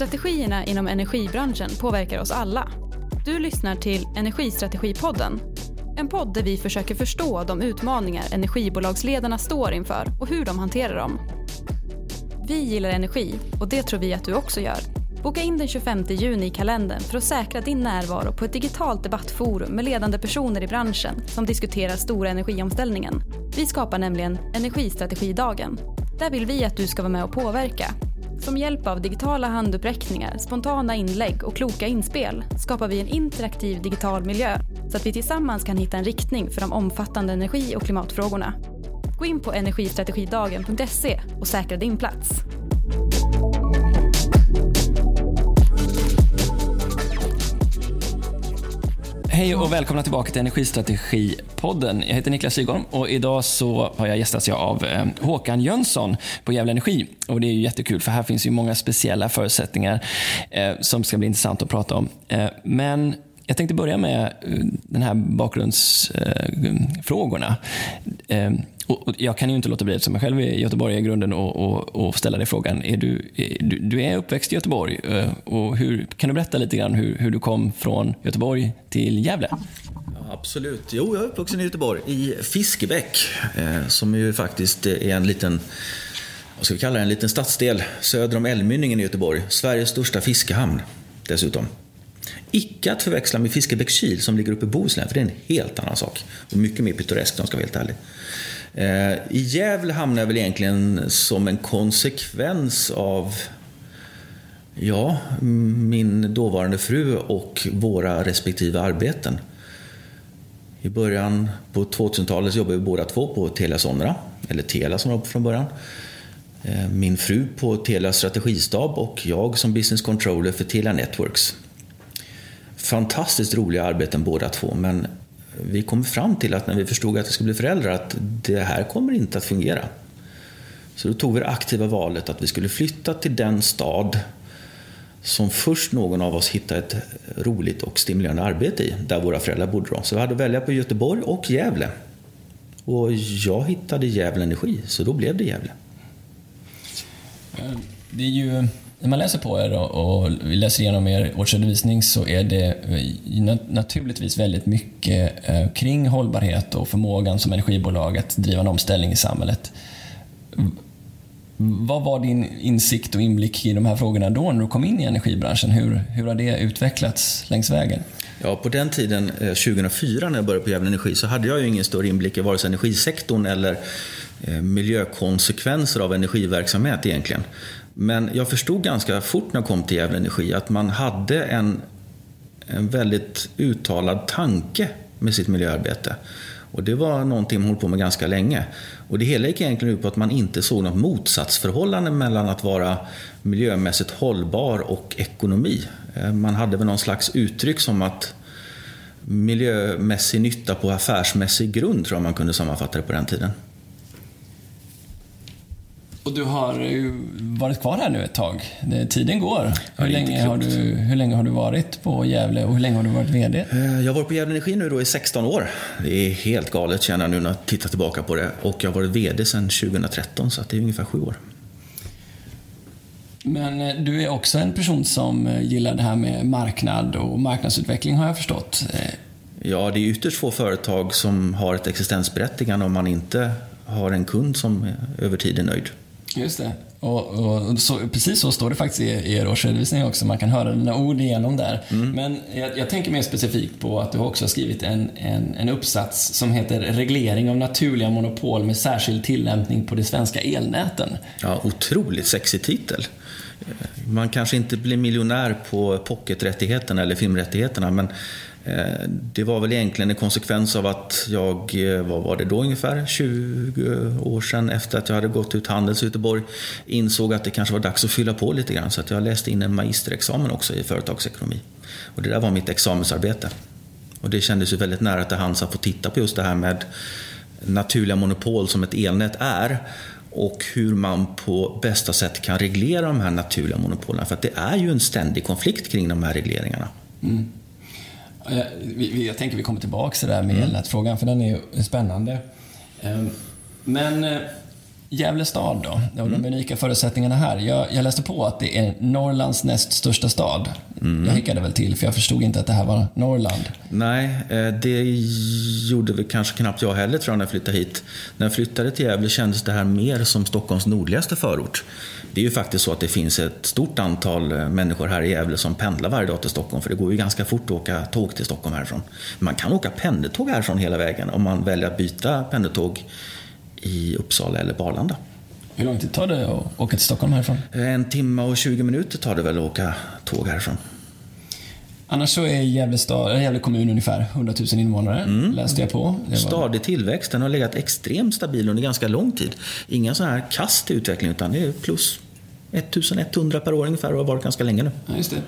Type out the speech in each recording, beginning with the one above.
Strategierna inom energibranschen påverkar oss alla. Du lyssnar till Energistrategipodden. En podd där vi försöker förstå de utmaningar energibolagsledarna står inför och hur de hanterar dem. Vi gillar energi och det tror vi att du också gör. Boka in den 25 juni i kalendern för att säkra din närvaro på ett digitalt debattforum med ledande personer i branschen som diskuterar stora energiomställningen. Vi skapar nämligen Energistrategidagen. Där vill vi att du ska vara med och påverka. Som hjälp av digitala handuppräckningar, spontana inlägg och kloka inspel skapar vi en interaktiv digital miljö så att vi tillsammans kan hitta en riktning för de omfattande energi och klimatfrågorna. Gå in på energistrategidagen.se och säkra din plats. Hej och välkomna tillbaka till Energistrategipodden. Jag heter Niklas Sygholm och idag så har jag gästats av eh, Håkan Jönsson på Gävle Energi. Och det är ju jättekul för här finns ju många speciella förutsättningar eh, som ska bli intressant att prata om. Eh, men jag tänkte börja med den här bakgrundsfrågorna. Och jag kan ju inte låta bli, eftersom jag själv är göteborgare i grunden, och, och, och ställa dig frågan. Är du, du, du, är uppväxt i Göteborg. Eh, och hur, kan du berätta lite grann hur, hur du kom från Göteborg till Gävle? Ja, absolut. Jo, jag är uppvuxen i Göteborg, i Fiskebäck, eh, som ju faktiskt är en liten vad ska vi kalla det, en liten stadsdel söder om Älvmynningen i Göteborg. Sveriges största fiskehamn dessutom. Icke att förväxla med Fiskebäckskil som ligger uppe i Bohuslän, för det är en helt annan sak. Och mycket mer pittoreskt om jag ska vara helt ärlig. Eh, I Gävle hamnade jag väl egentligen som en konsekvens av ja, min dåvarande fru och våra respektive arbeten. I början på 2000-talet jobbade vi båda två på Telia Sonera, eller Telia som det var från början. Eh, min fru på Telia strategistab och jag som business controller för Telia Networks. Fantastiskt roliga arbeten båda två, men vi kom fram till att när vi förstod att vi skulle bli föräldrar att det här kommer inte att fungera. Så då tog vi det aktiva valet att vi skulle flytta till den stad som först någon av oss hittade ett roligt och stimulerande arbete i, där våra föräldrar bodde. Då. Så vi hade att välja på Göteborg och Gävle. Och jag hittade Gävle Energi, så då blev det Gävle. Eh, det är ju när man läser på er och, läser igenom er årsredovisning så är det eh, naturligtvis väldigt mycket eh, kring hållbarhet och förmågan som energibolag att driva en omställning i samhället. Vad var din insikt och inblick i de här frågorna då när du kom in i energibranschen? Hur, hur har det utvecklats längs vägen? Ja, på den tiden, eh, 2004 när jag började på Gävle Energi, så hade jag ju ingen större inblick i vare sig energisektorn eller miljökonsekvenser av energiverksamhet egentligen. Men jag förstod ganska fort när jag kom till Gävle Energi att man hade en, en väldigt uttalad tanke med sitt miljöarbete. Och det var någonting man höll på med ganska länge. Och det hela gick egentligen ut på att man inte såg något motsatsförhållande mellan att vara miljömässigt hållbar och ekonomi. Eh, man hade väl någon slags uttryck som att miljömässig nytta på affärsmässig grund, tror jag man kunde sammanfatta det på den tiden. Och du har varit kvar här nu ett tag. Tiden går. Hur, länge har du, hur länge har du varit på Gävle och hur länge har du varit VD? Eh, jag har varit på Gävle Energi nu då i 16 år. Det är helt galet känner jag nu när jag tittar tillbaka på det. Och jag har varit VD sedan 2013 så det är ungefär sju år. Men eh, du är också en person som eh, gillar det här med marknad och marknadsutveckling har jag förstått. Ja, det är ytterst få företag som har ett existensberättigande om man inte har en kund som över tid är nöjd. Just det. Och, och så, precis så står det faktiskt i er årsredovisning också. Man kan höra dina ord igenom där. Mm. Men jag, jag, tänker mer specifikt på att du också har skrivit en, en, en, uppsats som heter Reglering av naturliga monopol med särskild tillämpning på de svenska elnäten. Ja, otroligt sexig titel. Man kanske inte blir miljonär på pocketrättigheterna eller filmrättigheterna men Eh, det var väl egentligen en konsekvens av att jag, eh, vad var det då ungefär, 20 år sedan efter att jag hade gått ut Handels i Göteborg, insåg att det kanske var dags att fylla på lite grann. Så att jag läste in en magisterexamen också i företagsekonomi. Och det där var mitt examensarbete. Och det kändes ju väldigt nära till hands att få titta på just det här med naturliga monopol som ett elnät är och hur man på bästa sätt kan reglera de här naturliga monopolen. För att det är ju en ständig konflikt kring de här regleringarna. Mm. Jag tänker vi kommer tillbaka till det där med mm. elnätfrågan, för den är ju spännande. Ehm, men eh, Gävle stad då, och de unika förutsättningarna här. Jag, jag, läste på att det är Norrlands näst största stad. Mm. Jag hickade väl till för jag förstod inte att det här var Norrland. Nej, eh, det gjorde väl kanske knappt jag heller tror jag när jag flyttade hit. När jag flyttade till Gävle kändes det här mer som Stockholms nordligaste förort. Det är ju faktiskt så att det finns ett stort antal eh, människor här i Gävle som pendlar varje dag till Stockholm. För det går ju ganska fort att åka tåg till Stockholm härifrån. Man kan åka pendeltåg härifrån hela vägen om man väljer att byta pendeltåg i Uppsala eller på Arlanda. Hur lång tid tar det att åka till Stockholm härifrån? En timme och 20 minuter tar det väl att åka tåg härifrån. Annars så är Gävle, stad, Gävle kommun ungefär 100 000 invånare, mm. läste jag på. Var... Stadig tillväxt. Den har legat extremt stabil under ganska lång tid. Inga sådana här kast i utvecklingen, utan det är plus 1100 per år ungefär och har varit ganska länge nu. Ja, just det.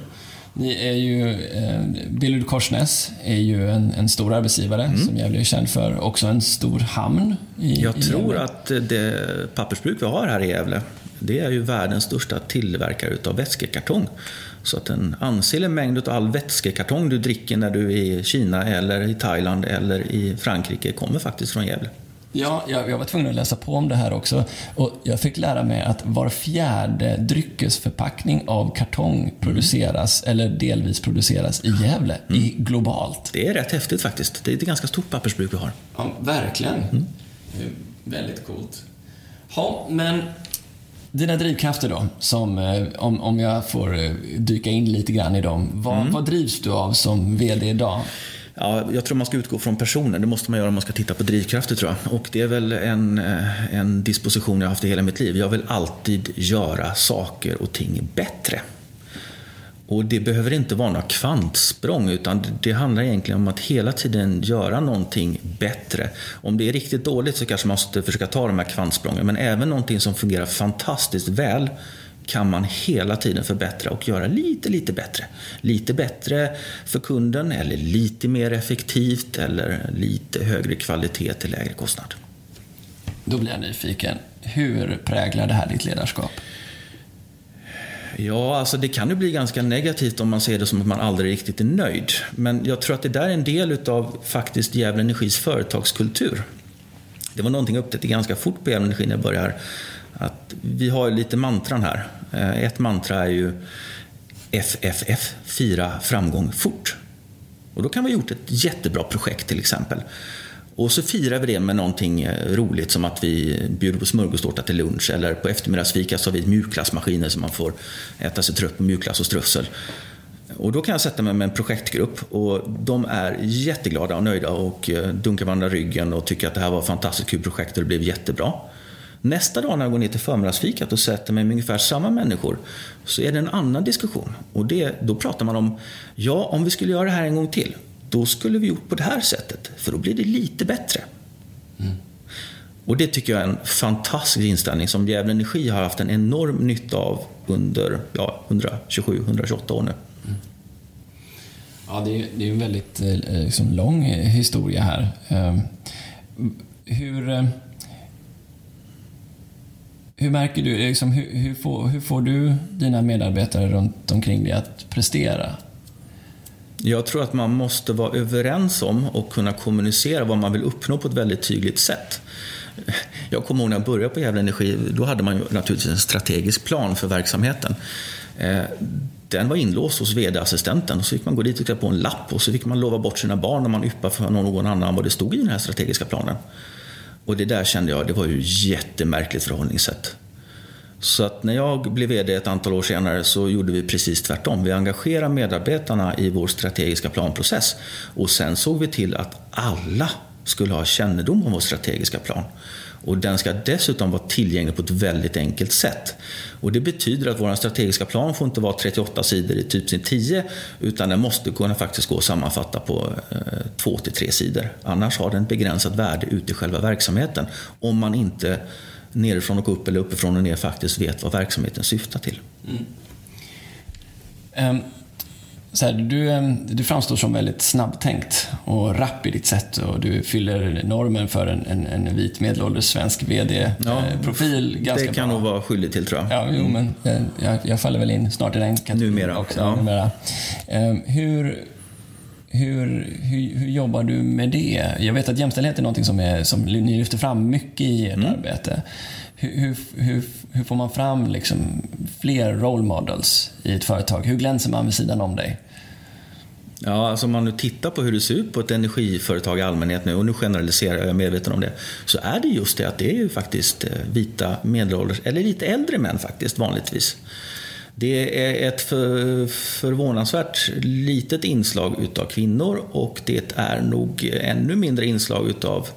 Ni är ju, eh, Billerud Korsnäs är ju en, en stor arbetsgivare mm. som Gävle är känd för. Också en stor hamn. I, Jag i tror att det pappersbruk vi har här i Gävle, det är ju världens största tillverkare av vätskekartong. Så att en ansenlig mängd av all vätskekartong du dricker när du är i Kina eller i Thailand eller i Frankrike kommer faktiskt från Gävle. Ja, jag, jag, var tvungen att läsa på om det här också. Och jag fick lära mig att var fjärde dryckesförpackning av kartong produceras, mm. eller delvis produceras, i Gävle, mm. i, globalt. Det är rätt häftigt faktiskt. Det är ett ganska stort pappersbruk vi har. Ja, verkligen. Mm. Väldigt coolt. Ja, men dina drivkrafter då, som, eh, om, om jag får eh, dyka in lite grann i dem. Vad, mm. vad drivs du av som VD idag? Ja, jag tror man ska utgå från personen. Det måste man göra om man ska titta på drivkrafter tror jag. Och det är väl en, eh, en disposition jag har haft i hela mitt liv. Jag vill alltid göra saker och ting bättre. Och det behöver inte vara några kvantsprång utan det handlar egentligen om att hela tiden göra någonting bättre. Om det är riktigt dåligt så kanske man måste försöka ta de här kvantsprången. Men även någonting som fungerar fantastiskt väl kan man hela tiden förbättra och göra lite, lite bättre. Lite bättre för kunden eller lite mer effektivt eller lite högre kvalitet till lägre kostnad. Då blir jag nyfiken. Hur präglar det här ditt ledarskap? Ja, alltså det kan ju bli ganska negativt om man ser det som att man aldrig riktigt är nöjd. Men jag tror att det där är en del av faktiskt Gävle Energis företagskultur. Det var någonting jag upptäckte ganska fort på Gävle Energi när jag började att vi har lite mantran här. Eh, ett mantra är ju FFF, fira framgång fort. Och då kan vi ha gjort ett jättebra projekt till exempel. Och så firar vi det med någonting eh, roligt som att vi bjuder på smörgåstårta till lunch eller på eftermiddagsfika så har vi mjukglassmaskiner så man får äta sig trött på mjukglass och strössel. Och då kan jag sätta mig med en projektgrupp och de är jätteglada och nöjda och eh, dunkar varandra ryggen och tycker att det här var ett fantastiskt kul projekt och det blev jättebra. Nästa dag när jag går ner till förmiddagsfikat och sätter mig med ungefär samma människor så är det en annan diskussion. Och det, då pratar man om, ja om vi skulle göra det här en gång till, då skulle vi gjort på det här sättet, för då blir det lite bättre. Mm. Och det tycker jag är en fantastisk inställning som Gävle Energi har haft en enorm nytta av under ja, 127-128 år nu. Mm. Ja, det är, det är en väldigt eh, liksom, lång historia här. Ehm, hur eh, hur märker du, liksom, hur, hur, får, hur får du dina medarbetare runt omkring dig att prestera? Jag tror att man måste vara överens om och kunna kommunicera vad man vill uppnå på ett väldigt tydligt sätt. Jag kommer ihåg när jag började på Gävle Energi, då hade man ju naturligtvis en strategisk plan för verksamheten. Eh, den var inlåst hos VD-assistenten och så fick man gå dit och klä på en lapp och så fick man lova bort sina barn när man yppade för någon annan vad det stod i den här strategiska planen. Och det där kände jag, det var ju jättemärkligt förhållningssätt. Så att när jag blev VD ett antal år senare så gjorde vi precis tvärtom. Vi engagerade medarbetarna i vår strategiska planprocess. Och sen såg vi till att alla skulle ha kännedom om vår strategiska plan. Och den ska dessutom vara tillgänglig på ett väldigt enkelt sätt. Och det betyder att vår strategiska plan får inte vara 38 sidor i typ 10 utan den måste kunna faktiskt gå att sammanfatta på eh, 2 till 3 sidor. Annars har den begränsat värde ute i själva verksamheten om man inte nerifrån och upp eller uppifrån och ner faktiskt vet vad verksamheten syftar till. Mm. Um så här, du, du framstår som väldigt snabbtänkt och rapp i ditt sätt och du fyller normen för en, en, en vit medelålders svensk VD-profil ja, ganska Det kan bra. nog vara skyldig till tror jag. Ja, jo, men jag, jag faller väl in snart i den kategorin numera, också. Ja. Numera. Um, hur, hur, hur, hur, jobbar du med det? Jag vet att jämställdhet är något som, är, som ni lyfter fram mycket i ert mm. arbete. Hur, hur, hur, får man fram liksom fler role models i ett företag? Hur glänser man vid sidan om dig? Ja, alltså om man nu tittar på hur det ser ut på ett energiföretag i allmänhet nu, och nu generaliserar jag, jag är medveten om det, så är det just det att det är ju faktiskt eh, vita medelålders, eller lite äldre män faktiskt vanligtvis. Det är ett för, förvånansvärt litet inslag utav kvinnor och det är nog ännu mindre inslag utav eh,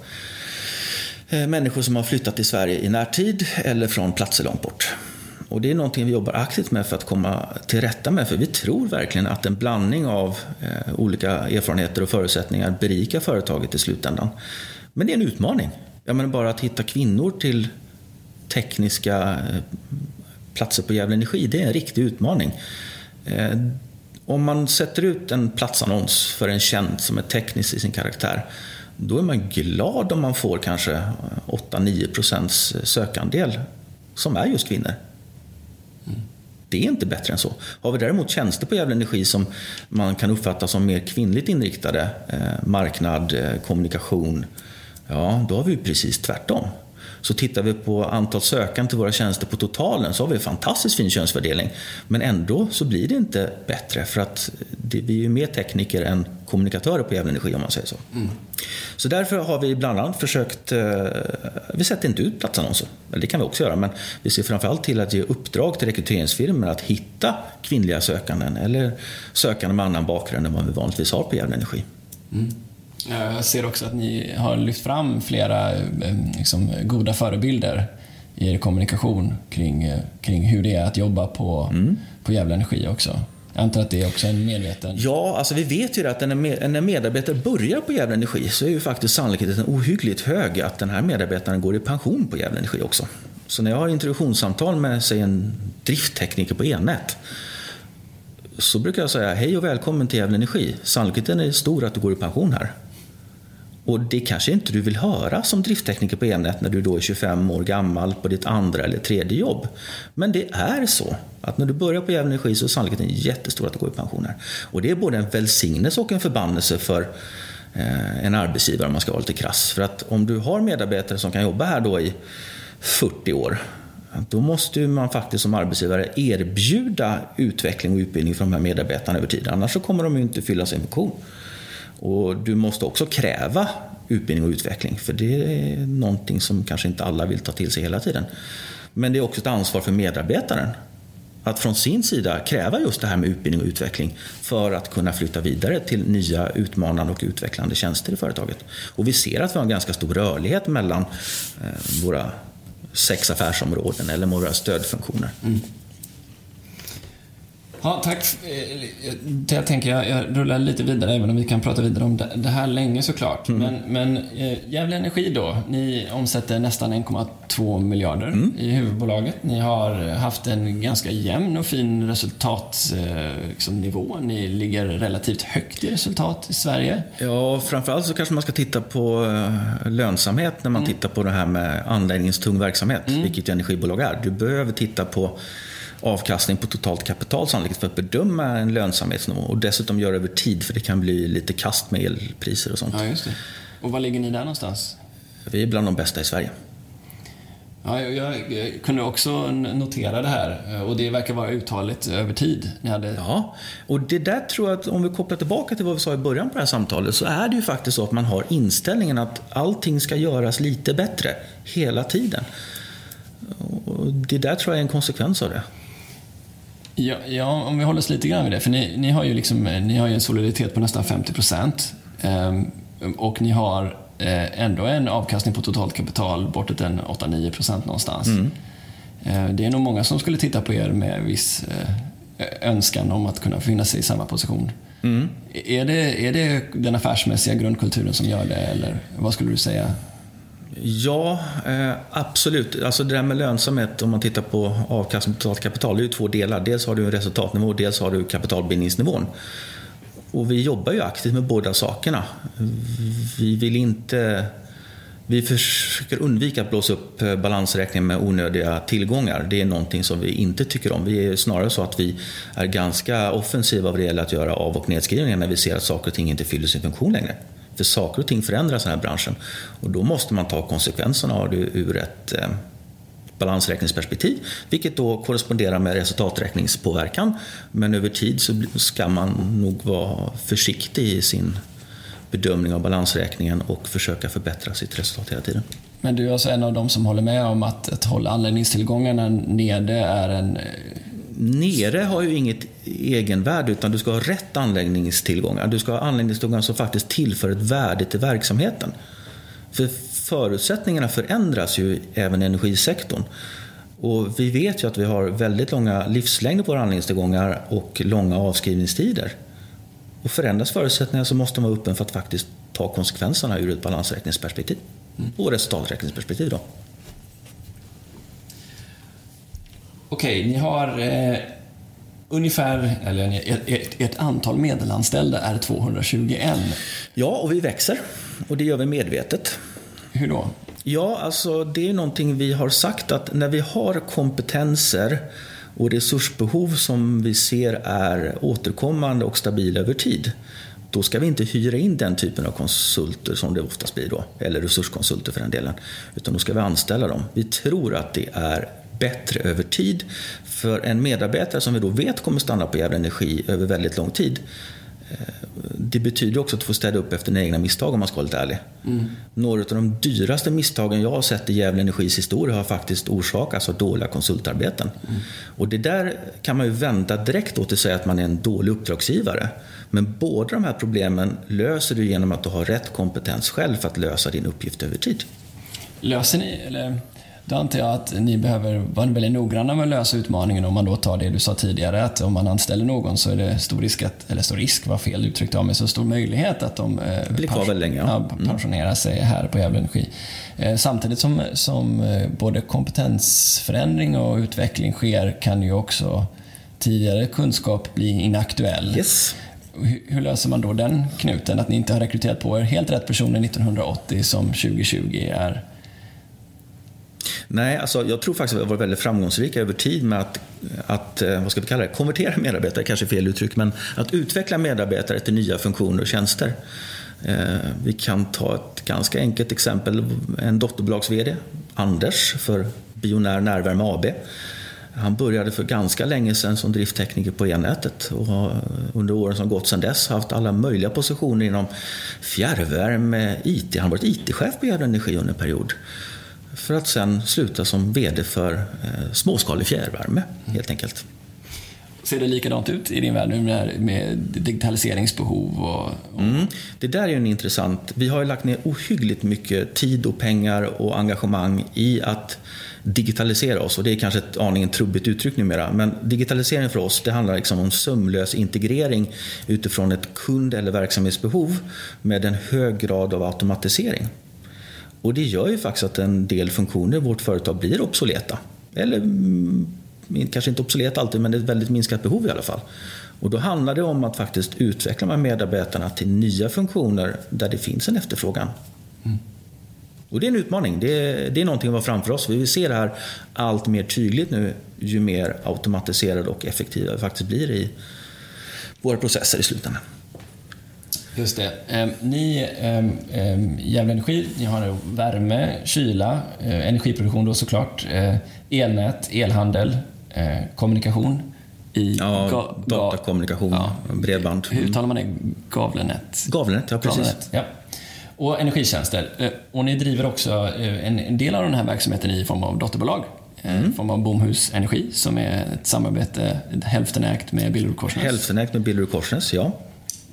Eh, människor som har flyttat till Sverige i närtid eller från platser långt bort. Och det är någonting vi jobbar aktivt med för att komma till rätta med. För vi tror verkligen att en blandning av eh, olika erfarenheter och förutsättningar berikar företaget i slutändan. Men det är en utmaning. Jag menar bara att hitta kvinnor till tekniska eh, platser på Gävle Energi, det är en riktig utmaning. Om man sätter ut en platsannons för en känd som är teknisk i sin karaktär, då är man glad om man får kanske 8-9 procents sökandel som är just kvinnor. Mm. Det är inte bättre än så. Har vi däremot tjänster på Gävle Energi som man kan uppfatta som mer kvinnligt inriktade, eh, marknad, eh, kommunikation, ja, då har vi precis tvärtom. Så tittar vi på antal sökande till våra tjänster på totalen så har vi en fantastiskt fin könsfördelning. Men ändå så blir det inte bättre för att det, vi är ju mer tekniker än kommunikatörer på Gävle Energi om man säger så. Mm. Så därför har vi bland annat försökt, eh, vi sätter inte ut platsannonser, eller det kan vi också göra, men vi ser framförallt till att ge uppdrag till rekryteringsfirmor att hitta kvinnliga sökanden eller sökande med annan bakgrund än vad vi vanligtvis har på Gävle Energi. Mm. Jag ser också att ni har lyft fram flera eh, liksom, goda förebilder i er kommunikation kring, eh, kring hur det är att jobba på, mm. på Gävle Energi också. Jag antar att det är också en medveten... Ja, alltså vi vet ju att när en medarbetare börjar på Gävle Energi så är ju faktiskt sannolikheten ohyggligt hög att den här medarbetaren går i pension på Gävle Energi också. Så när jag har introduktionssamtal med, säg en drifttekniker på elnät så brukar jag säga hej och välkommen till Gävle Energi. Sannolikheten är stor att du går i pension här. Och det kanske inte du vill höra som drifttekniker på Elnät när du då är 25 år gammal på ditt andra eller tredje jobb. Men det är så att när du börjar på Jävla Energi så är sannolikheten jättestor att du går i pension här. Och det är både en välsignelse och en förbannelse för eh, en arbetsgivare om man ska vara lite krass. För att om du har medarbetare som kan jobba här då i 40 år då måste man faktiskt som arbetsgivare erbjuda utveckling och utbildning för de här medarbetarna över tid. Annars så kommer de ju inte fylla sin funktion. Och du måste också kräva utbildning och utveckling, för det är någonting som kanske inte alla vill ta till sig hela tiden. Men det är också ett ansvar för medarbetaren att från sin sida kräva just det här med utbildning och utveckling för att kunna flytta vidare till nya utmanande och utvecklande tjänster i företaget. Och vi ser att vi har en ganska stor rörlighet mellan eh, våra sex affärsområden eller våra stödfunktioner. Mm. Ja, tack. Eh, jag tänker jag, jag rullar lite vidare, även om vi kan prata vidare om det här länge såklart. Mm. Men, men eh, Gävle Energi då, ni omsätter nästan 1,2 miljarder mm. i huvudbolaget. Ni har haft en ganska jämn och fin resultatnivå. Eh, liksom, ni ligger relativt högt i resultat i Sverige. Ja, framförallt så kanske man ska titta på lönsamhet när man mm. tittar på det här med anläggningstung verksamhet, mm. vilket energibolag är. Du behöver titta på avkastning på totalt kapital sannolikt för att bedöma en lönsamhetsnivå och dessutom göra över tid för det kan bli lite kast med elpriser och sånt. Ja, just det. Och var ligger ni där någonstans? Vi är bland de bästa i Sverige. Ja, jag, kunde också notera det här och det verkar vara uthålligt över tid. Ni hade... Ja, och det där tror jag att om vi kopplar tillbaka till vad vi sa i början på det här samtalet så är det ju faktiskt så att man har inställningen att allting ska göras lite bättre hela tiden. Och det där tror jag är en konsekvens av det. Ja, ja, om vi håller oss lite grann vid det. För ni, ni, har, ju liksom, ni har ju en soliditet på nästan 50 procent. Um, och ni har uh, ändå en avkastning på totalt kapital bortåt en 8-9 procent någonstans. Mm. Uh, det är nog många som skulle titta på er med viss önskan om att kunna befinna sig i samma position. Mm. Är, det, är det den affärsmässiga grundkulturen som gör det, eller vad skulle du säga? Ja, eh, absolut. Alltså det där med lönsamhet, om man tittar på avkastning på totalt kapital, det är ju två delar. Dels har du en resultatnivå, dels har du kapitalbindningsnivån. Och vi jobbar ju aktivt med båda sakerna. Vi vill inte Vi försöker undvika att blåsa upp eh, balansräkningen med onödiga tillgångar. Det är någonting som vi inte tycker om. Vi är snarare så att vi är ganska offensiva vad det gäller att göra av och nedskrivningar när vi ser att saker och ting inte fyller sin funktion längre. För saker och ting förändras i den här branschen och då måste man ta konsekvenserna av det ur ett eh, balansräkningsperspektiv, vilket då korresponderar med resultaträkningspåverkan. Men över tid så ska man nog vara försiktig i sin bedömning av balansräkningen och försöka förbättra sitt resultat hela tiden. Men du är alltså en av dem som håller med om att, att hålla anläggningstillgångarna nere är en... Eh, Nere har ju inget egenvärde utan du ska ha rätt anläggningstillgångar. Du ska ha anläggningstillgångar som faktiskt tillför ett värde till verksamheten. För förutsättningarna förändras ju även i energisektorn. Och vi vet ju att vi har väldigt långa livslängder på våra anläggningstillgångar och långa avskrivningstider. Och förändras förutsättningarna så måste man vara öppen för att faktiskt ta konsekvenserna ur ett balansräkningsperspektiv. Och resultaträkningsperspektiv då. Okej, ni har eh, ungefär, eller ett, ett antal medelanställda är 221. Ja, och vi växer. Och det gör vi medvetet. Hur då? Ja, alltså det är någonting vi har sagt att när vi har kompetenser och resursbehov som vi ser är återkommande och stabila över tid, då ska vi inte hyra in den typen av konsulter som det oftast blir då, eller resurskonsulter för den delen, utan då ska vi anställa dem. Vi tror att det är bättre över tid för en medarbetare som vi då vet kommer stanna på Gävle Energi över väldigt lång tid det betyder också att får städa upp efter dina egna misstag om man ska vara lite ärlig. Mm. Några av de dyraste misstagen jag har sett i Gävle Energis historia har faktiskt orsakats av dåliga konsultarbeten. Mm. Och det där kan man ju vända direkt åt att säga att man är en dålig uppdragsgivare. Men båda de här problemen löser du genom att du har rätt kompetens själv för att lösa din uppgift över tid. Löser ni, eller då antar jag att ni behöver vara väldigt noggranna med att lösa utmaningen om man då tar det du sa tidigare, att om man anställer någon så är det stor risk, att, eller stor risk var fel uttryckt av mig, så stor möjlighet att de eh, blir kvar väldigt länge. Ja. Mm. pensionerar sig här på Gävle Energi. Eh, samtidigt som, som eh, både kompetensförändring och utveckling sker kan ju också tidigare kunskap bli inaktuell. Yes. Hur, hur löser man då den knuten? Att ni inte har rekryterat på er helt rätt personer 1980 som 2020 är Nej, alltså, jag tror faktiskt att vi har varit väldigt framgångsrika över tid med att, att eh, vad ska vi kalla det, konvertera medarbetare, kanske fel uttryck, men att utveckla medarbetare till nya funktioner och tjänster. Eh, vi kan ta ett ganska enkelt exempel, en dotterbolags-VD, Anders, för Bionär Närvärme AB. Han började för ganska länge sedan som drifttekniker på elnätet och har under åren som gått sedan dess haft alla möjliga positioner inom fjärrvärme, IT. Han har varit IT-chef på Gävle Energi under en period för att sen sluta som VD för eh, småskalig fjärrvärme helt enkelt. Ser det likadant ut i din värld nu med, med digitaliseringsbehov? Och, och... Mm, det där är en intressant. Vi har ju lagt ner ohyggligt mycket tid och pengar och engagemang i att digitalisera oss. Och det är kanske ett aningen trubbigt uttryck numera. Men digitalisering för oss det handlar liksom om sömlös integrering utifrån ett kund eller verksamhetsbehov med en hög grad av automatisering. Och det gör ju faktiskt att en del funktioner i vårt företag blir obsoleta. Eller mm, kanske inte obsoleta alltid, men det är ett väldigt minskat behov i alla fall. Och då handlar det om att faktiskt utveckla här medarbetarna till nya funktioner där det finns en efterfrågan. Mm. Och det är en utmaning. Det är, det är någonting att vara framför oss. Vi vill se det här allt mer tydligt nu ju mer automatiserade och effektiva vi faktiskt blir i våra processer i slutändan. Just det. Eh, ni, eh, Gävle Energi, ni har värme, kyla, eh, energiproduktion då såklart, eh, elnät, elhandel, eh, kommunikation. I ja, datakommunikation, ja. bredband. Hur talar man det? Gavlenet? Gavlenet, ja precis. Gavlenet, ja. Och energitjänster. Och ni driver också en, del av den här verksamheten i form av dotterbolag. Mm. form av Bomhus Energi som är ett samarbete, hälftenägt med Billerud-Korsnäs. Hälftenägt med Billerud-Korsnäs, ja.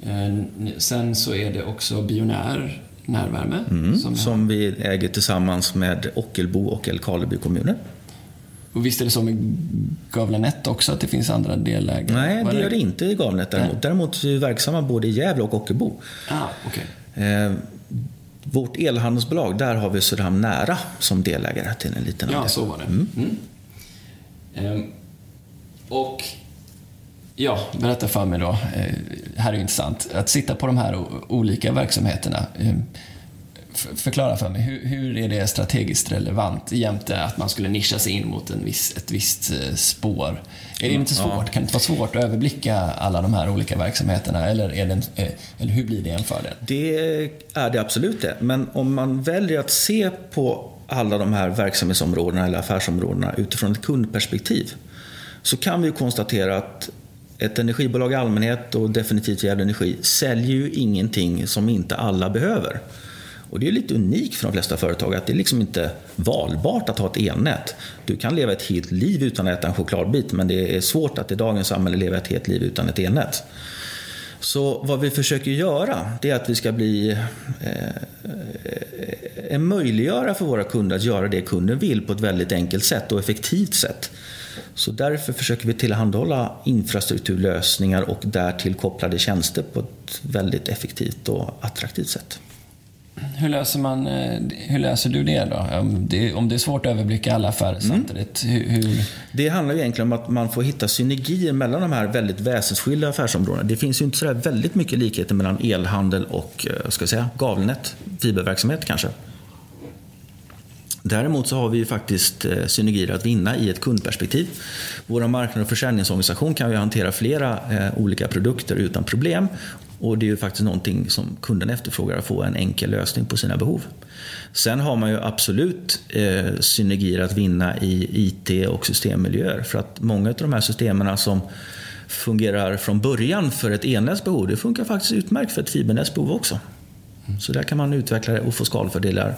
Eh, sen så är det också Bionär närvärme. Mm, som, som, vi äger tillsammans med Ockelbo och Älvkarleby kommuner. Och visst är det så med Gavlenet också, att det finns andra delägare? Nej, det gör det inte i Gavlenet däremot. Nej. Däremot är vi verksamma både i Gävle och Ockelbo. Ah, okay. eh, vårt elhandelsbolag, där har vi Söderhamn Nära som delägare till en liten andel. Ja, så var det. Mm. Mm. Eh, och Ja, berätta för mig då. Eh, här är intressant. Att sitta på de här olika verksamheterna. Eh, förklara för mig, hur, hur, är det strategiskt relevant jämte att man skulle nischa sig in mot en viss, ett visst eh, spår? Är det inte svårt? Ja. Kan det inte vara svårt att överblicka alla de här olika verksamheterna? Eller, är det en, eller hur blir det en fördel? Det är det absolut det. Men om man väljer att se på alla de här verksamhetsområdena eller affärsområdena utifrån ett kundperspektiv så kan vi konstatera att ett energibolag i allmänhet och definitivt Gävle Energi säljer ju ingenting som inte alla behöver. Och det är lite unikt för de flesta företag att det är liksom inte valbart att ha ett elnät. Du kan leva ett helt liv utan att äta en chokladbit men det är svårt att i dagens samhälle leva ett helt liv utan ett elnät. Så vad vi försöker göra det är att vi ska bli eh, eh, eh möjliggöra för våra kunder att göra det kunden vill på ett väldigt enkelt sätt och effektivt sätt. Så därför försöker vi tillhandahålla infrastrukturlösningar och därtill kopplade tjänster på ett väldigt effektivt och attraktivt sätt. Hur löser, man, eh, hur löser du det då? Om det, om det är svårt att överblicka alla affärer mm. samtidigt? Hur, hur... Det handlar ju egentligen om att man får hitta synergier mellan de här väldigt väsensskilda affärsområdena. Det finns ju inte så väldigt mycket likheter mellan elhandel och eh, ska jag säga, gavelnät, fiberverksamhet kanske. Däremot så har vi ju faktiskt eh, synergier att vinna i ett kundperspektiv. Vår marknad och försäljningsorganisation kan ju hantera flera eh, olika produkter utan problem och det är ju faktiskt någonting som kunden efterfrågar, att få en enkel lösning på sina behov. Sen har man ju absolut eh, synergier att vinna i IT och systemmiljöer. För att många av de här systemen som fungerar från början för ett elnätsbehov, det funkar faktiskt utmärkt för ett fibernätsbehov också. Så där kan man utveckla det och få skalfördelar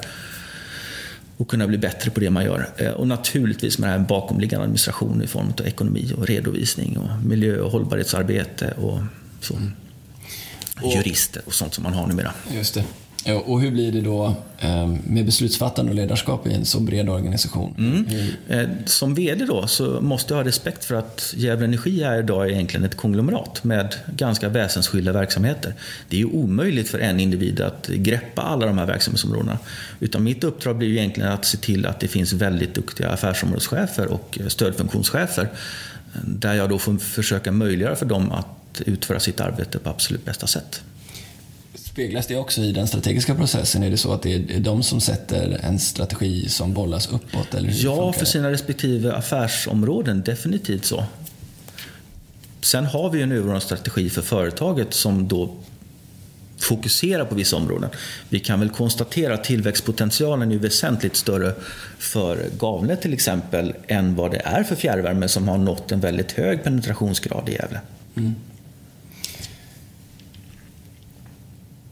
och kunna bli bättre på det man gör. Eh, och naturligtvis med det här bakomliggande administration i form av ekonomi och redovisning och miljö och hållbarhetsarbete och så. Mm och, jurister och sånt som man har numera. Just det. Och hur blir det då ehm, med beslutsfattande och ledarskap i en så bred organisation? Mm. Eh, som VD då så måste jag ha respekt för att Gävle Energi är idag egentligen ett konglomerat med ganska väsensskilda verksamheter. Det är ju omöjligt för en individ att greppa alla de här verksamhetsområdena. Utan mitt uppdrag blir ju egentligen att se till att det finns väldigt duktiga affärsområdeschefer och eh, stödfunktionschefer där jag då får försöka möjliggöra för dem att utföra sitt arbete på absolut bästa sätt. Speglas det också i den strategiska processen? Är det så att det är de som sätter en strategi som bollas uppåt? Eller ja, för sina respektive affärsområden, definitivt så. Sen har vi en överordnad strategi för företaget som då fokuserar på vissa områden. Vi kan väl konstatera att tillväxtpotentialen är väsentligt större för Gavle till exempel än vad det är för fjärrvärme som har nått en väldigt hög penetrationsgrad i Gävle. Mm.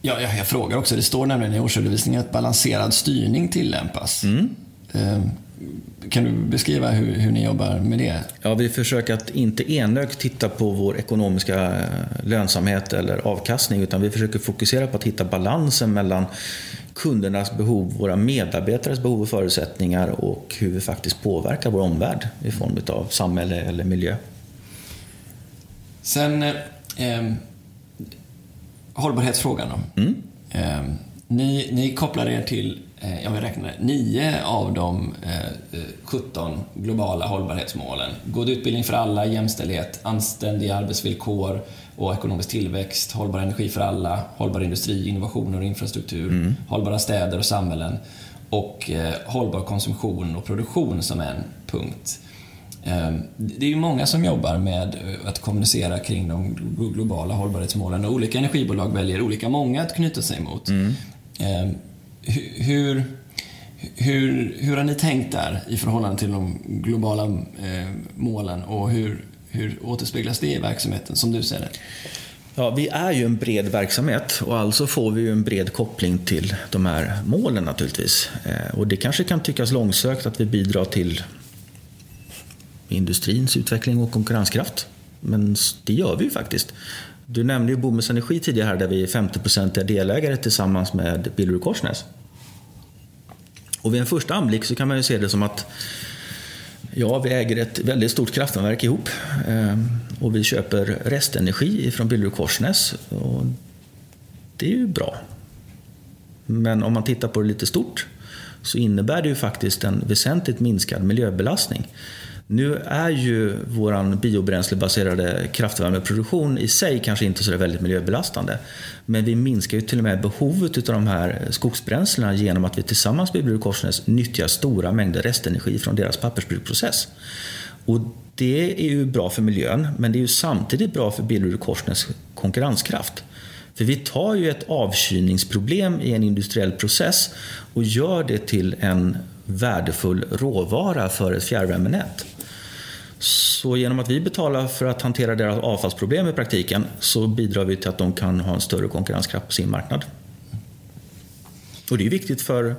Ja, jag, jag, frågar också. Det står nämligen i årsredovisningen att balanserad styrning tillämpas. Mm. Eh, kan du beskriva hur, hur, ni jobbar med det? Ja, vi försöker att inte enögt titta på vår ekonomiska eh, lönsamhet eller avkastning utan vi försöker fokusera på att hitta balansen mellan kundernas behov, våra medarbetares behov och förutsättningar och hur vi faktiskt påverkar vår omvärld i form av samhälle eller miljö. Sen eh, ehm, hållbarhetsfrågan då. Mm. Eh, ni, ni kopplar er till, eh, jag räknar nio av de eh, 17 globala hållbarhetsmålen. God utbildning för alla, jämställdhet, anständiga arbetsvillkor och ekonomisk tillväxt, hållbar energi för alla, hållbar industri, innovationer och infrastruktur, mm. hållbara städer och samhällen och eh, hållbar konsumtion och produktion som en punkt. Ehm, det är ju många som jobbar med eh, att kommunicera kring de globala hållbarhetsmålen och olika energibolag väljer olika många att knyta sig mot. Mm. Ehm, hur, hur, hur har ni tänkt där i förhållande till de globala eh, målen och hur, hur återspeglas det i verksamheten som du ser det? Ja, vi är ju en bred verksamhet och alltså får vi ju en bred koppling till de här målen naturligtvis. Eh, och det kanske kan tyckas långsökt att vi bidrar till industrins utveckling och konkurrenskraft. Men det gör vi ju faktiskt. Du nämnde ju Bomhus Energi tidigare här där vi är 50-procentiga delägare tillsammans med Billerud Korsnäs. Och vid en första anblick så kan man ju se det som att ja, vi äger ett väldigt stort kraftvärmeverk ihop ehm, och vi köper restenergi från Billerud Korsnäs. Och det är ju bra. Men om man tittar på det lite stort så innebär det ju faktiskt en väsentligt minskad miljöbelastning. Nu är ju vår biobränslebaserade kraftvärmeproduktion i sig kanske inte så väldigt miljöbelastande. Men vi minskar ju till och med behovet av de här skogsbränslena genom att vi tillsammans med Billerud Korsnäs nyttjar stora mängder restenergi från deras pappersbruksprocess. Och det är ju bra för miljön, men det är ju samtidigt bra för Billerud Korsnäs konkurrenskraft. För vi tar ju ett avkylningsproblem i en industriell process och gör det till en värdefull råvara för ett fjärrvärmenät. Så genom att vi betalar för att hantera deras avfallsproblem i praktiken så bidrar vi till att de kan ha en större konkurrenskraft på sin marknad. Och det är viktigt för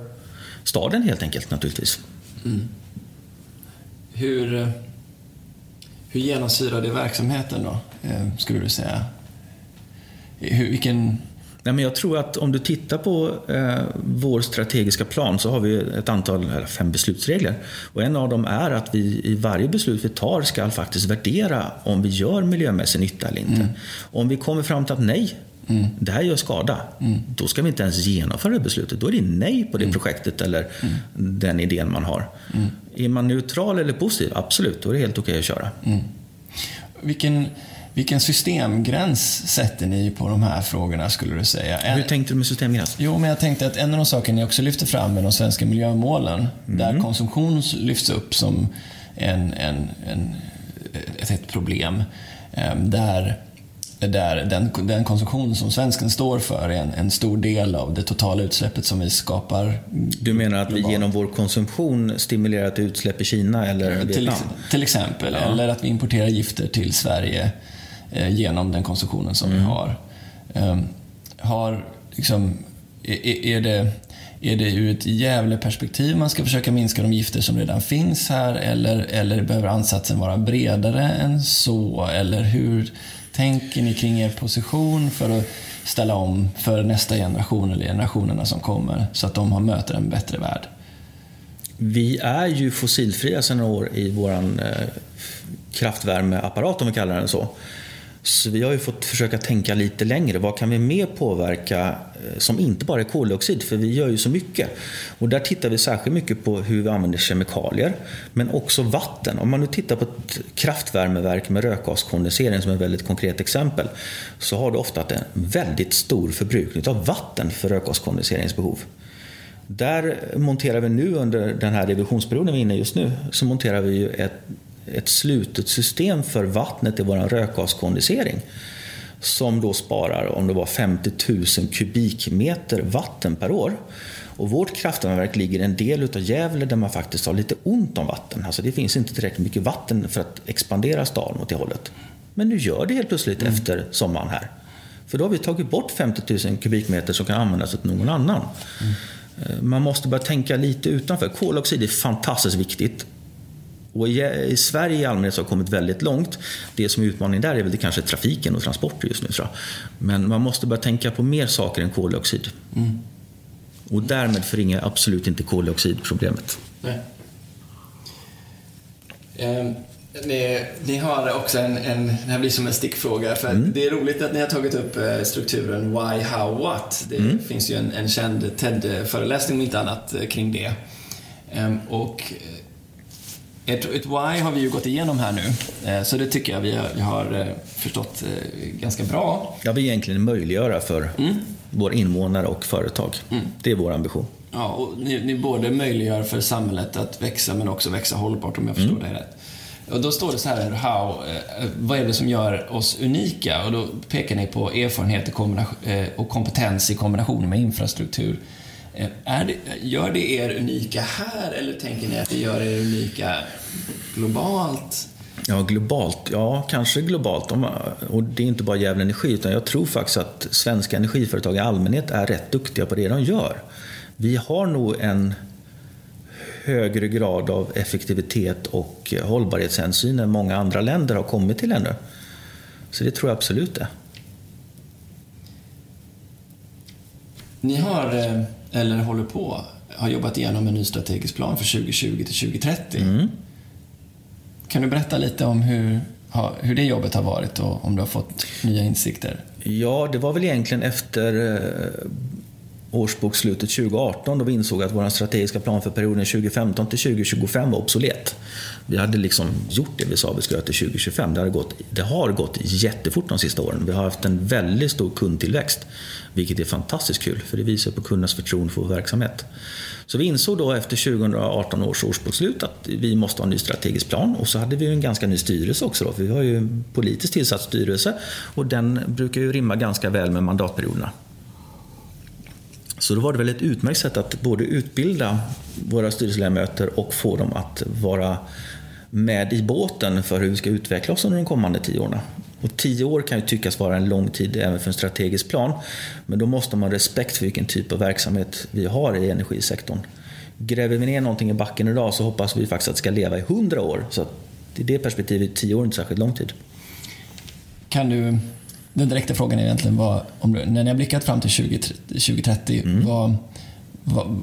staden helt enkelt naturligtvis. Mm. Hur, eh, hur genomsyrar det verksamheten då, eh, skulle du säga? Hur, vilken Nej, men jag tror att om du tittar på eh, vår strategiska plan så har vi ett antal, eller fem beslutsregler. Och en av dem är att vi i varje beslut vi tar ska faktiskt värdera om vi gör miljömässig nytta eller inte. Mm. Om vi kommer fram till att nej, mm. det här gör skada. Mm. Då ska vi inte ens genomföra det beslutet. Då är det nej på det mm. projektet eller mm. den idén man har. Mm. Är man neutral eller positiv? Absolut, då är det helt okej att köra. Vilken vilken systemgräns sätter ni på de här frågorna skulle du säga? Hur tänkte du med systemgräns? Jo, men jag tänkte att en av de saker ni också lyfter fram med de svenska miljömålen, mm. där konsumtion lyfts upp som en, en, en, ett, ett problem. Ehm, där där den, den konsumtion som svensken står för är en, en, stor del av det totala utsläppet som vi skapar. Du menar att globalt. vi genom vår konsumtion stimulerar till utsläpp i Kina eller Vietnam? Till, till exempel, ja. eller att vi importerar gifter till Sverige genom den konsumtionen som mm. vi har. Ehm, har liksom, är, är, det, är det ur ett Gävle-perspektiv man ska försöka minska de gifter som redan finns här eller, eller behöver ansatsen vara bredare än så? Eller hur tänker ni kring er position för att ställa om för nästa generation eller generationerna som kommer så att de har möter en bättre värld? Vi är ju fossilfria sedan några år i vår eh, kraftvärmeapparat om vi kallar den så. Så vi har ju fått försöka tänka lite längre. Vad kan vi mer påverka eh, som inte bara är koldioxid? För vi gör ju så mycket. Och där tittar vi särskilt mycket på hur vi använder kemikalier. Men också vatten. Om man nu tittar på ett kraftvärmeverk med rökgaskondensering som ett väldigt konkret exempel. Så har det ofta en väldigt stor förbrukning av vatten för rökgaskondenseringsbehov. Där monterar vi nu under den här revisionsperioden vi är inne i just nu. Så monterar vi ju ett ett slutet system för vattnet i vår rökgaskondensering som då sparar om det var 50 000 kubikmeter vatten per år. Och vårt kraftvärmeverk ligger en del av Gävle där man faktiskt har lite ont om vatten. Alltså det finns inte tillräckligt mycket vatten för att expandera staden åt det hållet. Men nu gör det helt plötsligt mm. efter sommaren här. För då har vi tagit bort 50 000 kubikmeter som kan användas åt någon annan. Mm. Man måste börja tänka lite utanför. Koloxid är fantastiskt viktigt. Och i, Sverige i allmänhet så har kommit väldigt långt. Det som är utmaningen där är väl det kanske trafiken och transporter just nu. Tror jag. Men man måste börja tänka på mer saker än koldioxid. Mm. Och därmed förringar absolut inte koldioxidproblemet. Nej. Eh, ni, ni, har också en, en, det här blir som en stickfråga, för mm. det är roligt att ni har tagit upp eh, strukturen Why, How, What. Det mm. finns ju en, en känd TED-föreläsning om inte annat eh, kring det. Ehm, och ett, ett why har vi ju gått igenom här nu, eh, så det tycker jag vi har, vi har eh, förstått eh, ganska bra. Jag vill egentligen möjliggöra för mm. våra invånare och företag. Mm. Det är vår ambition. Ja, och ni, ni både möjliggör för samhället att växa men också växa hållbart om jag förstår mm. det rätt. Och då står det så här, how, vad är det som gör oss unika? Och då pekar ni på erfarenhet och kompetens i kombination med infrastruktur. Är det, gör det er unika här eller tänker ni att det gör er unika globalt? Ja, globalt. Ja, kanske globalt. Och det är inte bara Gävle Energi, utan jag tror faktiskt att svenska energiföretag i allmänhet är rätt duktiga på det de gör. Vi har nog en högre grad av effektivitet och hållbarhetshänsyn än många andra länder har kommit till ännu. Så det tror jag absolut det. Ni har eh, eller håller på, har jobbat igenom en ny strategisk plan för 2020 till 2030. Mm. Kan du berätta lite om hur, hur det jobbet har varit och om du har fått nya insikter? Ja, det var väl egentligen efter eh, årsbokslutet 2018 då vi insåg att vår strategiska plan för perioden 2015 till 2025 var obsolet. Vi hade liksom gjort det vi sa vi skulle göra till 2025. Det har, gått, det har gått jättefort de sista åren. Vi har haft en väldigt stor kundtillväxt, vilket är fantastiskt kul för det visar på kundernas förtroende för vår verksamhet. Så vi insåg då efter 2018 års årsbokslut att vi måste ha en ny strategisk plan och så hade vi en ganska ny styrelse också. Då, för vi har ju en politiskt tillsatt styrelse och den brukar ju rimma ganska väl med mandatperioderna. Så då var det väl ett utmärkt sätt att både utbilda våra styrelseledamöter och få dem att vara med i båten för hur vi ska utveckla oss under de kommande tio åren. Och tio år kan ju tyckas vara en lång tid även för en strategisk plan. Men då måste man ha respekt för vilken typ av verksamhet vi har i energisektorn. Gräver vi ner någonting i backen idag så hoppas vi faktiskt att det ska leva i hundra år. Så i det perspektivet är tio år inte särskilt lång tid. Kan du, den direkta frågan är egentligen vad, om du, när ni har blickat fram till 2030, mm. vad, vad,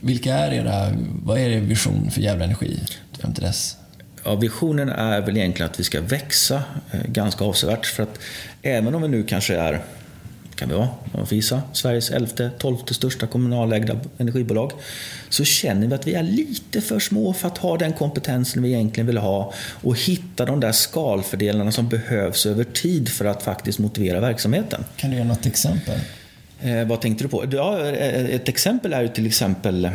vilka är era, vad är er vision för Gävle Energi fram till dess? Ja, visionen är väl egentligen att vi ska växa eh, ganska avsevärt. För att även om vi nu kanske är, kan vi vara, gissa, Sveriges elfte, tolfte största kommunalägda energibolag. Så känner vi att vi är lite för små för att ha den kompetensen vi egentligen vill ha. Och hitta de där skalfördelarna som behövs över tid för att faktiskt motivera verksamheten. Kan du ge något exempel? Eh, vad tänkte du på? Ja, eh, ett exempel är ju till exempel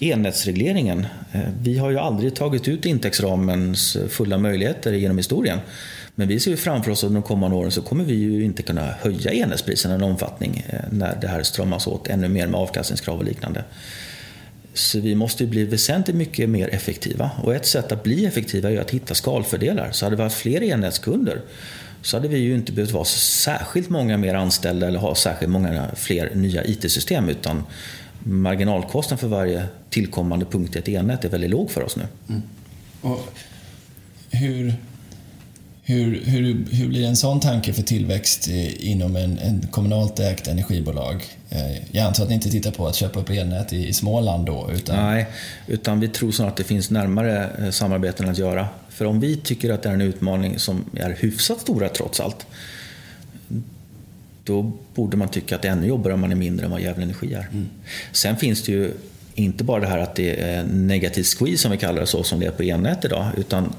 Elnätsregleringen. Eh, vi har ju aldrig tagit ut intäktsramens fulla möjligheter genom historien. Men vi ser ju framför oss att de kommande åren så kommer vi ju inte kunna höja elnätspriserna i en omfattning eh, när det här strömmas åt ännu mer med avkastningskrav och liknande. Så vi måste bli väsentligt mycket mer effektiva. Och ett sätt att bli effektiva är att hitta skalfördelar. Så hade vi haft fler elnätskunder så hade vi ju inte behövt vara särskilt många mer anställda eller ha särskilt många fler nya IT-system utan marginalkostnaden för varje tillkommande punkt i ett elnät är väldigt låg för oss nu. Mm. Och hur, hur, hur, hur blir en sån tanke för tillväxt inom en, en kommunalt ägt energibolag? Eh, jag antar att ni inte tittar på att köpa upp elnät i, Småland då? Utan... Nej, utan vi tror snarare att det finns närmare eh, samarbeten att göra. För om vi tycker att det är en utmaning som är hyfsat stora trots allt, då borde man tycka att det är ännu jobbigare om man är mindre än vad Gävle Energi är. Mm. Sen finns det ju inte bara det här att det är negativ squeeze som vi kallar det så som det är på elnät idag. Utan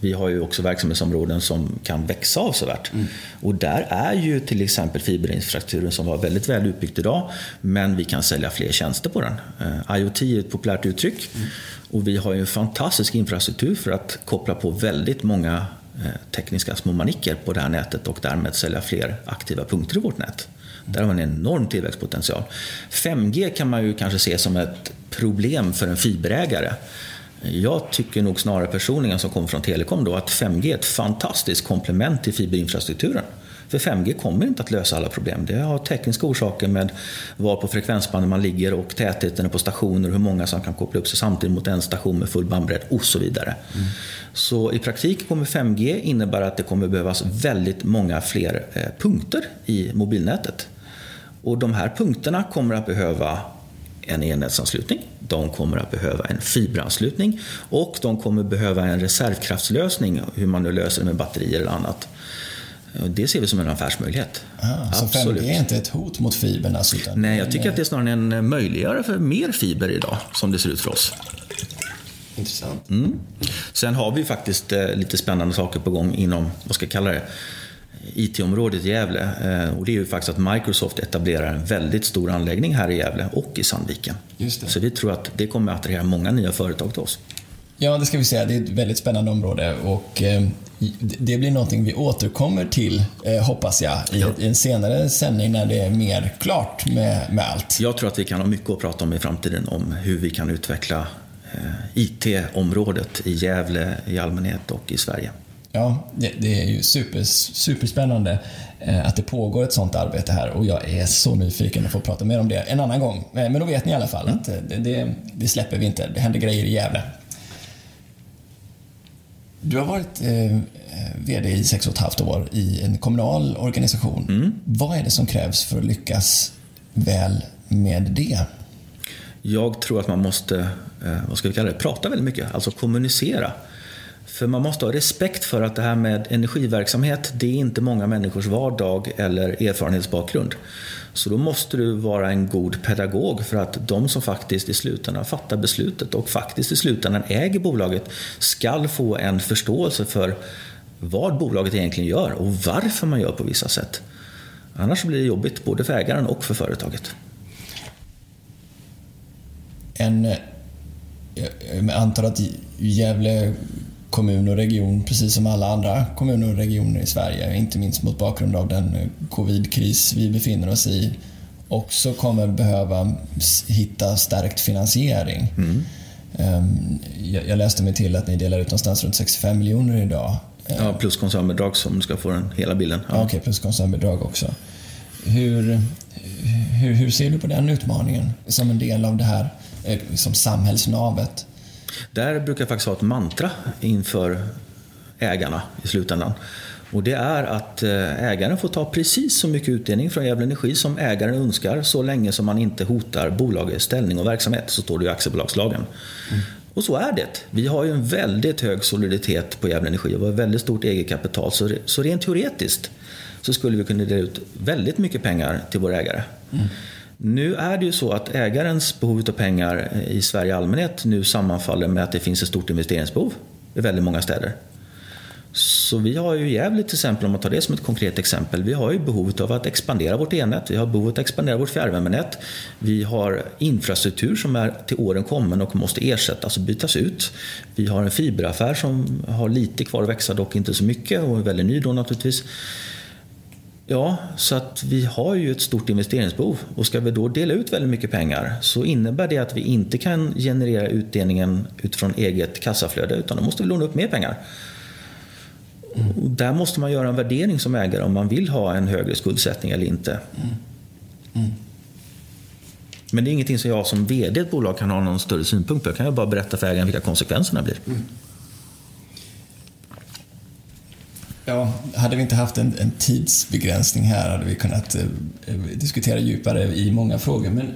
vi har ju också verksamhetsområden som kan växa avsevärt. Mm. Och där är ju till exempel fiberinfrastrukturen som var väldigt väl utbyggd idag. Men vi kan sälja fler tjänster på den. Uh, IoT är ett populärt uttryck. Mm. Och vi har ju en fantastisk infrastruktur för att koppla på väldigt många Eh, tekniska små manicker på det här nätet och därmed sälja fler aktiva punkter i vårt nät. Där har vi en enorm tillväxtpotential. 5G kan man ju kanske se som ett problem för en fiberägare. Jag tycker nog snarare personligen som kommer från telekom då att 5G är ett fantastiskt komplement till fiberinfrastrukturen. För 5G kommer inte att lösa alla problem. Det har tekniska orsaker med var på frekvensbandet man ligger och tätheten på stationer och hur många som kan koppla upp sig samtidigt mot en station med full bandbredd och så vidare. Mm. Så i praktiken kommer 5G innebära att det kommer behövas väldigt många fler eh, punkter i mobilnätet. Och de här punkterna kommer att behöva en elnätsanslutning, de kommer att behöva en fiberanslutning och de kommer behöva en reservkraftslösning, hur man nu löser det med batterier eller annat. Det ser vi som en affärsmöjlighet. Ah, så 5G är inte ett hot mot fibern? Alltså, Nej, jag tycker att det är snarare en möjliggörare för mer fiber idag, som det ser ut för oss. Intressant. Mm. Sen har vi faktiskt eh, lite spännande saker på gång inom, vad ska jag kalla det, IT-området i Gävle. Eh, och det är ju faktiskt att Microsoft etablerar en väldigt stor anläggning här i Gävle och i Sandviken. Så vi tror att det kommer att attrahera många nya företag till oss. Ja, det ska vi säga. Det är ett väldigt spännande område och eh, det blir någonting vi återkommer till, eh, hoppas jag, i, en senare sändning när det är mer klart med, med allt. Jag tror att vi kan ha mycket att prata om i framtiden om hur vi kan utveckla IT-området i Gävle i allmänhet och i Sverige. Ja, det, det är ju super, superspännande att det pågår ett sånt arbete här och jag är så nyfiken att få prata mer om det en annan gång. Men då vet ni i alla fall mm. att det, det, det släpper vi inte. Det händer grejer i Gävle. Du har varit eh, VD i sex och ett halvt år i en kommunal organisation. Mm. Vad är det som krävs för att lyckas väl med det? Jag tror att man måste, eh, vad ska vi kalla det, prata väldigt mycket, alltså kommunicera. För man måste ha respekt för att det här med energiverksamhet, det är inte många människors vardag eller erfarenhetsbakgrund. Så då måste du vara en god pedagog för att de som faktiskt i slutändan fattar beslutet och faktiskt i slutändan äger bolaget ska få en förståelse för vad bolaget egentligen gör och varför man gör på vissa sätt. Annars blir det jobbigt både för ägaren och för företaget. En, jag antar att Gävle kommun och region, precis som alla andra kommuner och regioner i Sverige, inte minst mot bakgrund av den covidkris vi befinner oss i, också kommer behöva hitta stärkt finansiering. Mm. Ehm, jag läste mig till att ni delar ut någonstans runt 65 miljoner idag. Ja, plus koncernbidrag om du ska få den hela bilden. Ja. Okej, okay, plus koncernbidrag också. Hur, hur, hur, ser du på den utmaningen som en del av det här eh, som samhällsnavet? Där brukar jag faktiskt ha ett mantra inför ägarna i slutändan. Och det är att eh, ägaren får ta precis så mycket utdelning från Gävle Energi som ägaren önskar så länge som man inte hotar bolagets ställning och verksamhet. Så står det i aktiebolagslagen. Mm. Och så är det. Vi har ju en väldigt hög soliditet på Gävle Energi och vi har väldigt stort eget kapital. Så, så rent teoretiskt så skulle vi kunna dela ut väldigt mycket pengar till våra ägare. Mm. Nu är det ju så att ägarens behov av pengar i Sverige i allmänhet nu sammanfaller med att det finns ett stort investeringsbehov i väldigt många städer. Så vi har ju Gävle till exempel, om man tar det som ett konkret exempel, vi har ju behovet av att expandera vårt elnät, vi har behovet att expandera vårt fjärrvärmenät, vi har infrastruktur som är till åren kommen och måste ersättas och bytas ut. Vi har en fiberaffär som har lite kvar att växa, dock inte så mycket och är väldigt ny då naturligtvis. Ja, så att vi har ju ett stort investeringsbehov och ska vi då dela ut väldigt mycket pengar så innebär det att vi inte kan generera utdelningen utifrån eget kassaflöde utan då måste vi låna upp mer pengar. Mm. Och där måste man göra en värdering som ägare om man vill ha en högre skuldsättning eller inte. Mm. Mm. Men det är ingenting som jag som VD i ett bolag kan ha någon större synpunkt på. Jag kan ju bara berätta för ägaren vilka konsekvenserna blir. Mm. Ja, hade vi inte haft en, en, tidsbegränsning här hade vi kunnat eh, diskutera djupare i många frågor. Men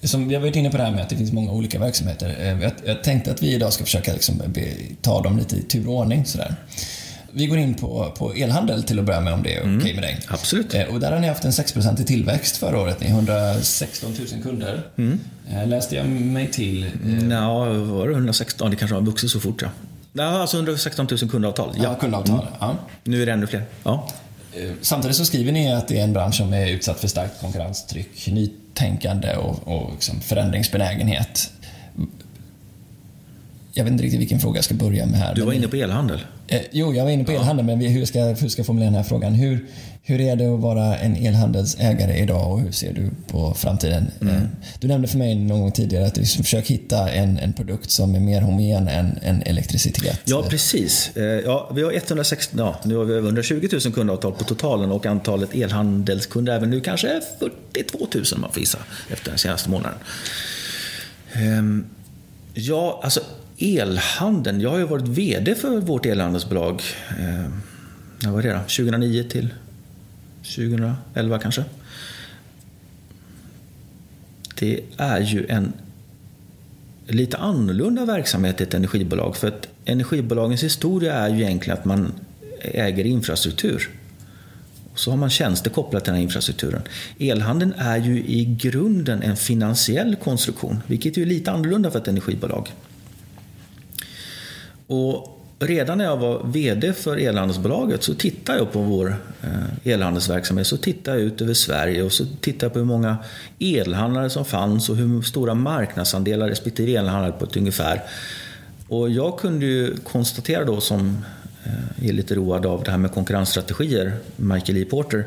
som vi har varit inne på det här med att det finns många olika verksamheter. Eh, jag, jag tänkte att vi idag ska försöka liksom be, ta dem lite i tur och ordning. Sådär. Vi går in på, på elhandel till att börja med om det är mm, okej med dig. Absolut. Eh, och där har ni haft en 6% tillväxt förra året. Ni har 116 000 kunder. Mm. Eh, läste jag mig till. Eh... Ja, var det 116? Det kanske har vuxit så fort ja. Ja, alltså 116 000 kundavtal. Ja, ja kundavtal. Mm. Ja. Nu är det ännu fler. Ja. Eh, samtidigt så skriver ni att det är en bransch som är utsatt för starkt konkurrenstryck, nytänkande och, och liksom förändringsbenägenhet. Jag vet inte riktigt vilken fråga jag ska börja med här. Du var inne på elhandel. Eh, jo, jag var inne på elhandel, men hur ska, hur ska jag formulera den här frågan? Hur, hur är det att vara en elhandelsägare idag och hur ser du på framtiden? Mm. Eh, du nämnde för mig någon gång tidigare att du liksom försöker hitta en, en produkt som är mer homogen än, än elektricitet. Ja, precis. Eh, ja, vi har 160, ja, nu har vi över 120 000 kundavtal på totalen och antalet elhandelskunder även nu kanske är 42 000 om man får gissa efter den senaste månaden. Ehm, ja, alltså elhandeln. Jag har ju varit VD för vårt elhandelsbolag. Eh, var det då? 2009 till 2011 kanske. Det är ju en lite annorlunda verksamhet i ett energibolag. För att energibolagens historia är ju egentligen att man äger infrastruktur. Så har man tjänster kopplat till den här infrastrukturen. Elhandeln är ju i grunden en finansiell konstruktion, vilket är lite annorlunda för ett energibolag. Och redan när jag var VD för elhandelsbolaget så tittade jag på vår eh, elhandelsverksamhet. Så tittade jag ut över Sverige och så tittade jag på hur många elhandlare som fanns och hur stora marknadsandelar respektive elhandlare på ett ungefär. Och jag kunde ju konstatera då som eh, är lite road av det här med konkurrensstrategier, Michael E. Porter,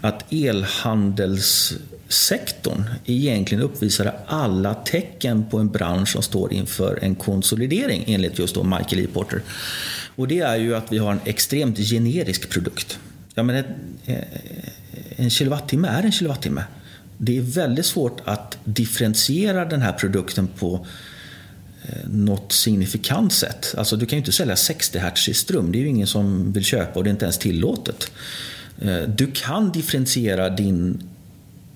att elhandels sektorn egentligen uppvisade alla tecken på en bransch som står inför en konsolidering enligt just då Michael E. Porter. Och det är ju att vi har en extremt generisk produkt. Ja, men eh, en kilowattimme är en kilowattimme. Det är väldigt svårt att differentiera den här produkten på eh, något signifikant sätt. Alltså du kan ju inte sälja 60 Hz i ström, det är ju ingen som vill köpa och det är inte ens tillåtet. Eh, du kan differentiera din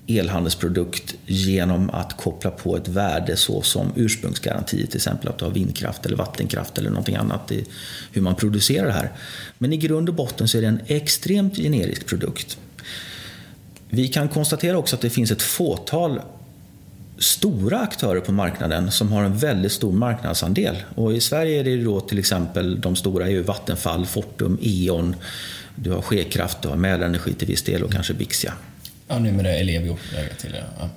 elhandelsprodukt genom att koppla på ett värde såsom ursprungsgaranti, till exempel att du har vindkraft eller vattenkraft eller någonting annat i hur man producerar det här. Men i grund och botten så är det en extremt generisk produkt. Vi kan konstatera också att det finns ett fåtal stora aktörer på marknaden som har en väldigt stor marknadsandel. Och I Sverige är det då till exempel de stora är Vattenfall, Fortum, E.ON, du har Skekraft, du har Mälarenergi till viss del och kanske Bixia. Ja, nu med det Ellevio till det. Ja.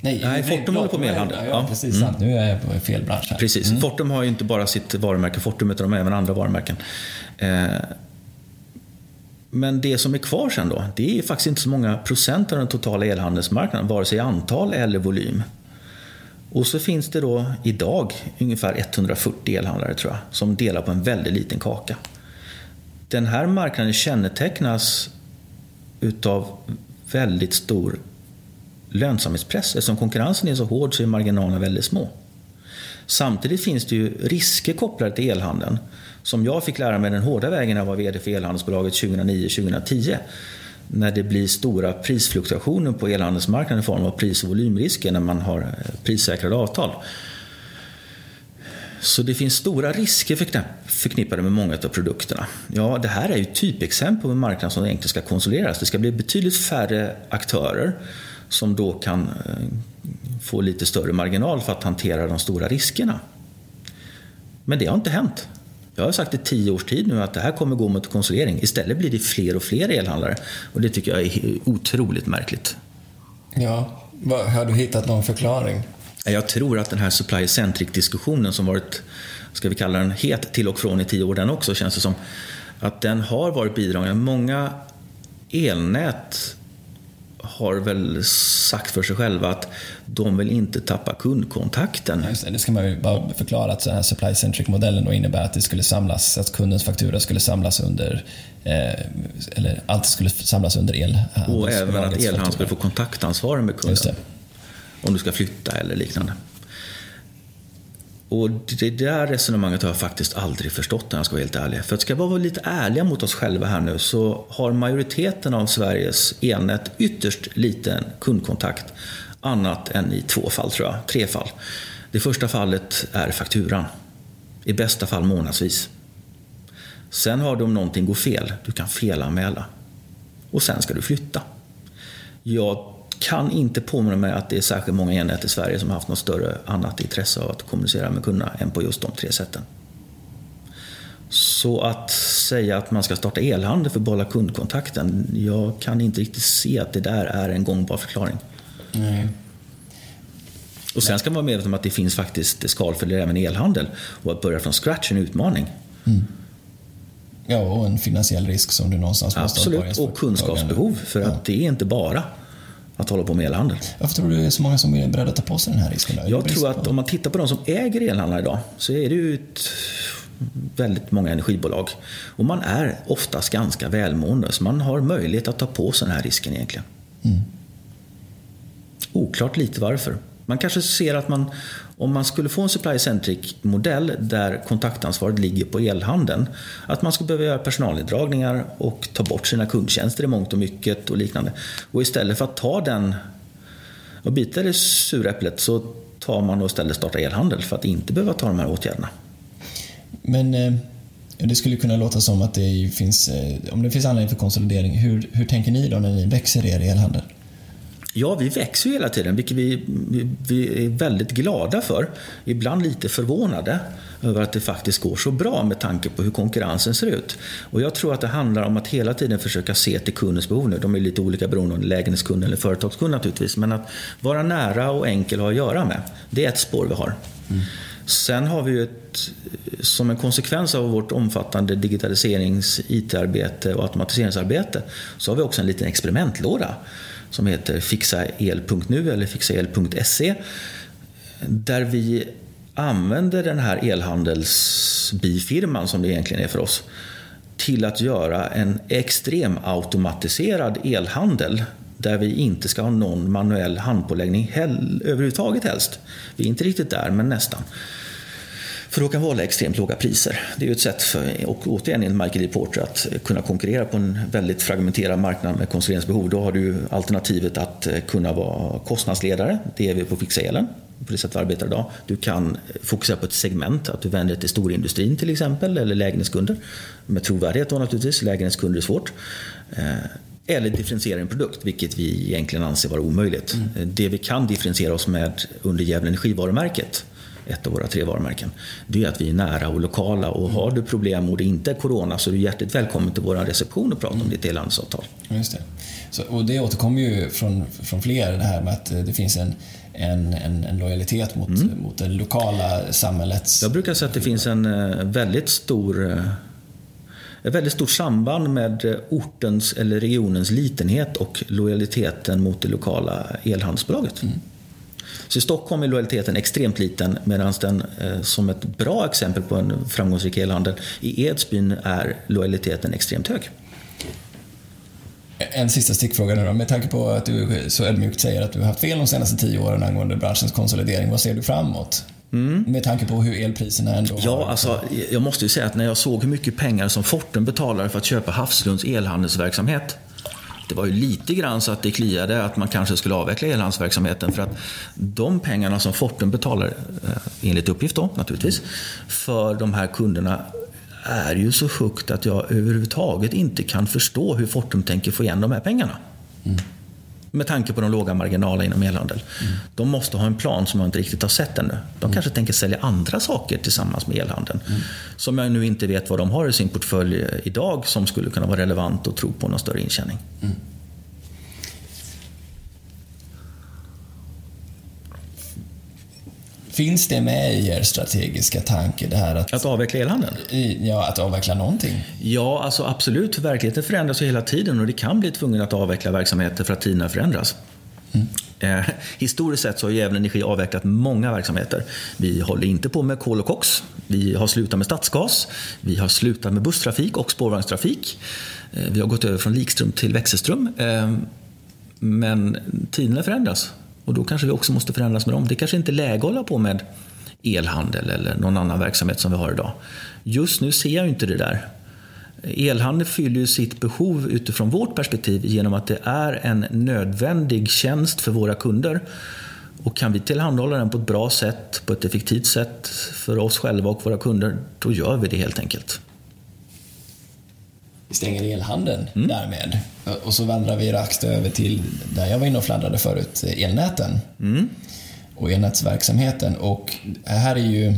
Nej, Nej Fortum håller på med elhandel. Ja, ja, precis. Mm. Nu är jag på fel bransch här. Precis. Mm. Fortum har ju inte bara sitt varumärke Fortum utan de har även andra varumärken. Eh, men det som är kvar sen då, det är faktiskt inte så många procent av den totala elhandelsmarknaden, vare sig i antal eller volym. Och så finns det då idag ungefär 140 elhandlare tror jag, som delar på en väldigt liten kaka. Den här marknaden kännetecknas utav väldigt stor lönsamhetspress. Eftersom konkurrensen är så hård så är marginalerna väldigt små. Samtidigt finns det ju risker kopplade till elhandeln som jag fick lära mig den hårda vägen när jag var VD för elhandelsbolaget 2009-2010. När det blir stora prisfluktuationer på elhandelsmarknaden i form av pris och volymrisker när man har eh, prissäkrade avtal. Så det finns stora risker förknippade med många av produkterna. Ja, det här är ju typexempel på en marknad som egentligen ska konsolideras. Det ska bli betydligt färre aktörer som då kan eh, få lite större marginal för att hantera de stora riskerna. Men det har inte hänt. Jag har sagt i tio års tid nu att det här kommer gå mot konsolidering. Istället blir det fler och fler elhandlare. Och det tycker jag är otroligt märkligt. Ja, har du hittat någon förklaring? Jag tror att den här supply-centric-diskussionen som varit, ska vi kalla den het till och från i tio år den också, känns det som. Att den har varit bidragande. Många elnät har väl sagt för sig själva att de vill inte tappa kundkontakten. det, det ska man ju bara förklara att den här supply-centric-modellen då innebär att det skulle samlas, att kundens faktura skulle samlas under, eh, eller allt skulle samlas under el. Och även att elhandlaren skulle få kontaktansvar med kunden. Om du ska flytta eller liknande. Och det där resonemanget har jag faktiskt aldrig förstått när jag ska vara helt ärlig. För att ska vi vara lite ärliga mot oss själva här nu så har majoriteten av Sveriges elnät ytterst liten kundkontakt. Annat än i två fall tror jag, tre fall. Det första fallet är fakturan. I bästa fall månadsvis. Sen har du om någonting går fel, du kan felanmäla. Och sen ska du flytta. Jag kan inte påminna mig att det är särskilt många enheter i Sverige som har haft något större annat intresse av att kommunicera med kunderna än på just de tre sätten. Så att säga att man ska starta elhandel för att behålla kundkontakten, jag kan inte riktigt se att det där är en gångbar förklaring. Nej. Och sen ska man vara medveten om att det finns faktiskt skalfördelar även i elhandel. Och att börja från scratch är en utmaning. Mm. Ja, och en finansiell risk som du någonstans måste Absolut, och kunskapsbehov. För att det är inte bara att hålla på med elhandel. Varför tror du det är så många som är beredda att ta på sig den här risken? Då? Jag tror att om man tittar på de som äger elhandlare idag så är det ju ett väldigt många energibolag. Och man är oftast ganska välmående så man har möjlighet att ta på sig den här risken egentligen. Mm. Oklart lite varför. Man kanske ser att man, om man skulle få en supply-centric modell där kontaktansvaret ligger på elhandeln, att man skulle behöva göra personalneddragningar och ta bort sina kundtjänster i mångt och mycket och liknande. Och istället för att ta den och bita det sura äpplet så tar man och istället startar elhandel för att inte behöva ta de här åtgärderna. Men eh, det skulle kunna låta som att det finns, eh, om det finns anledning för konsolidering, hur, hur tänker ni då när ni växer er elhandel? Ja, vi växer ju hela tiden, vilket vi, vi är väldigt glada för. Ibland lite förvånade över att det faktiskt går så bra med tanke på hur konkurrensen ser ut. Och jag tror att det handlar om att hela tiden försöka se till kundens behov nu. De är lite olika beroende om lägenhetskund eller företagskund naturligtvis. Men att vara nära och enkel att ha att göra med, det är ett spår vi har. Mm. Sen har vi ju ett, som en konsekvens av vårt omfattande digitaliserings-, IT-arbete och automatiseringsarbete så har vi också en liten experimentlåda som heter fixael.nu eller fixael.se där vi använder den här elhandelsbifirman som det egentligen är för oss till att göra en extrem automatiserad elhandel där vi inte ska ha någon manuell handpåläggning överhuvudtaget helst. Vi är inte riktigt där, men nästan. För då kan hålla extremt låga priser. Det är ju ett sätt för, och återigen en Michael Porter att kunna konkurrera på en väldigt fragmenterad marknad med konsolideringsbehov. Då har du alternativet att kunna vara kostnadsledare. Det är vi på Fixa elen på det sätt vi arbetar idag. Du kan fokusera på ett segment, att du vänder dig till storindustrin till exempel, eller lägenhetskunder. Med trovärdighet då naturligtvis, lägenhetskunder är svårt. Eh, eller differentiera en produkt, vilket vi egentligen anser vara omöjligt. Mm. Det vi kan differentiera oss med under Gävle Energivarumärket, ett av våra tre varumärken, det är att vi är nära och lokala. Och har du problem och det inte är corona så är du hjärtligt välkommen till vår reception och prata om ditt elhandelsavtal. Just det. Så, och det återkommer ju från, från fler, det här med att det finns en en, en, en lojalitet mot, mm. mot det lokala samhällets... Jag brukar säga att det finns en eh, väldigt stor eh, ett väldigt stort samband med eh, ortens eller regionens litenhet och lojaliteten mot det lokala elhandelsbolaget. Mm. Så i Stockholm är lojaliteten extremt liten medan den som ett bra exempel på en framgångsrik elhandel i Edsbyn är lojaliteten extremt hög. En sista stickfråga nu då. Med tanke på att du så ödmjukt säger att du har haft fel de senaste tio åren angående branschens konsolidering. Vad ser du framåt? Mm. Med tanke på hur elpriserna ändå Ja, har... alltså, jag måste ju säga att när jag såg hur mycket pengar som Fortum betalade för att köpa Havslunds elhandelsverksamhet. Det var ju lite grann så att det kliade att man kanske skulle avveckla elhandelsverksamheten för att de pengarna som Fortum betalar, eh, enligt uppgift då naturligtvis, för de här kunderna är ju så högt att jag överhuvudtaget inte kan förstå hur Fortum tänker få igen de här pengarna. Mm. Med tanke på de låga marginalerna inom elhandel. Mm. De måste ha en plan som jag inte riktigt har sett ännu. De mm. kanske tänker sälja andra saker tillsammans med elhandeln. Mm. Som jag nu inte vet vad de har i sin portfölj idag som skulle kunna vara relevant och tro på någon större intjäning. Finns det med i er strategiska tanke? Det här att, att avveckla elhandeln? Ja, att avveckla någonting. Ja, alltså absolut. Verkligheten förändras ju hela tiden och det kan bli tvungen att avveckla verksamheter för att tiderna förändras. Mm. Eh, historiskt sett så har Gävle Energi avvecklat många verksamheter. Vi håller inte på med kol och koks. Vi har slutat med stadsgas. Vi har slutat med busstrafik och spårvagnstrafik. Eh, vi har gått över från likström till växelström. Eh, men tiderna förändras. Och då kanske vi också måste förändras med dem. Det kanske inte är läge att hålla på med elhandel eller någon annan verksamhet som vi har idag. Just nu ser jag inte det där. Elhandel fyller ju sitt behov utifrån vårt perspektiv genom att det är en nödvändig tjänst för våra kunder. Och kan vi tillhandahålla den på ett bra sätt, på ett effektivt sätt för oss själva och våra kunder, då gör vi det helt enkelt. Vi stänger elhandeln mm. därmed. Och så vandrar vi raskt över till där jag var inne och fladdrade förut, elnäten. Mm. Och elnätsverksamheten. Och här är ju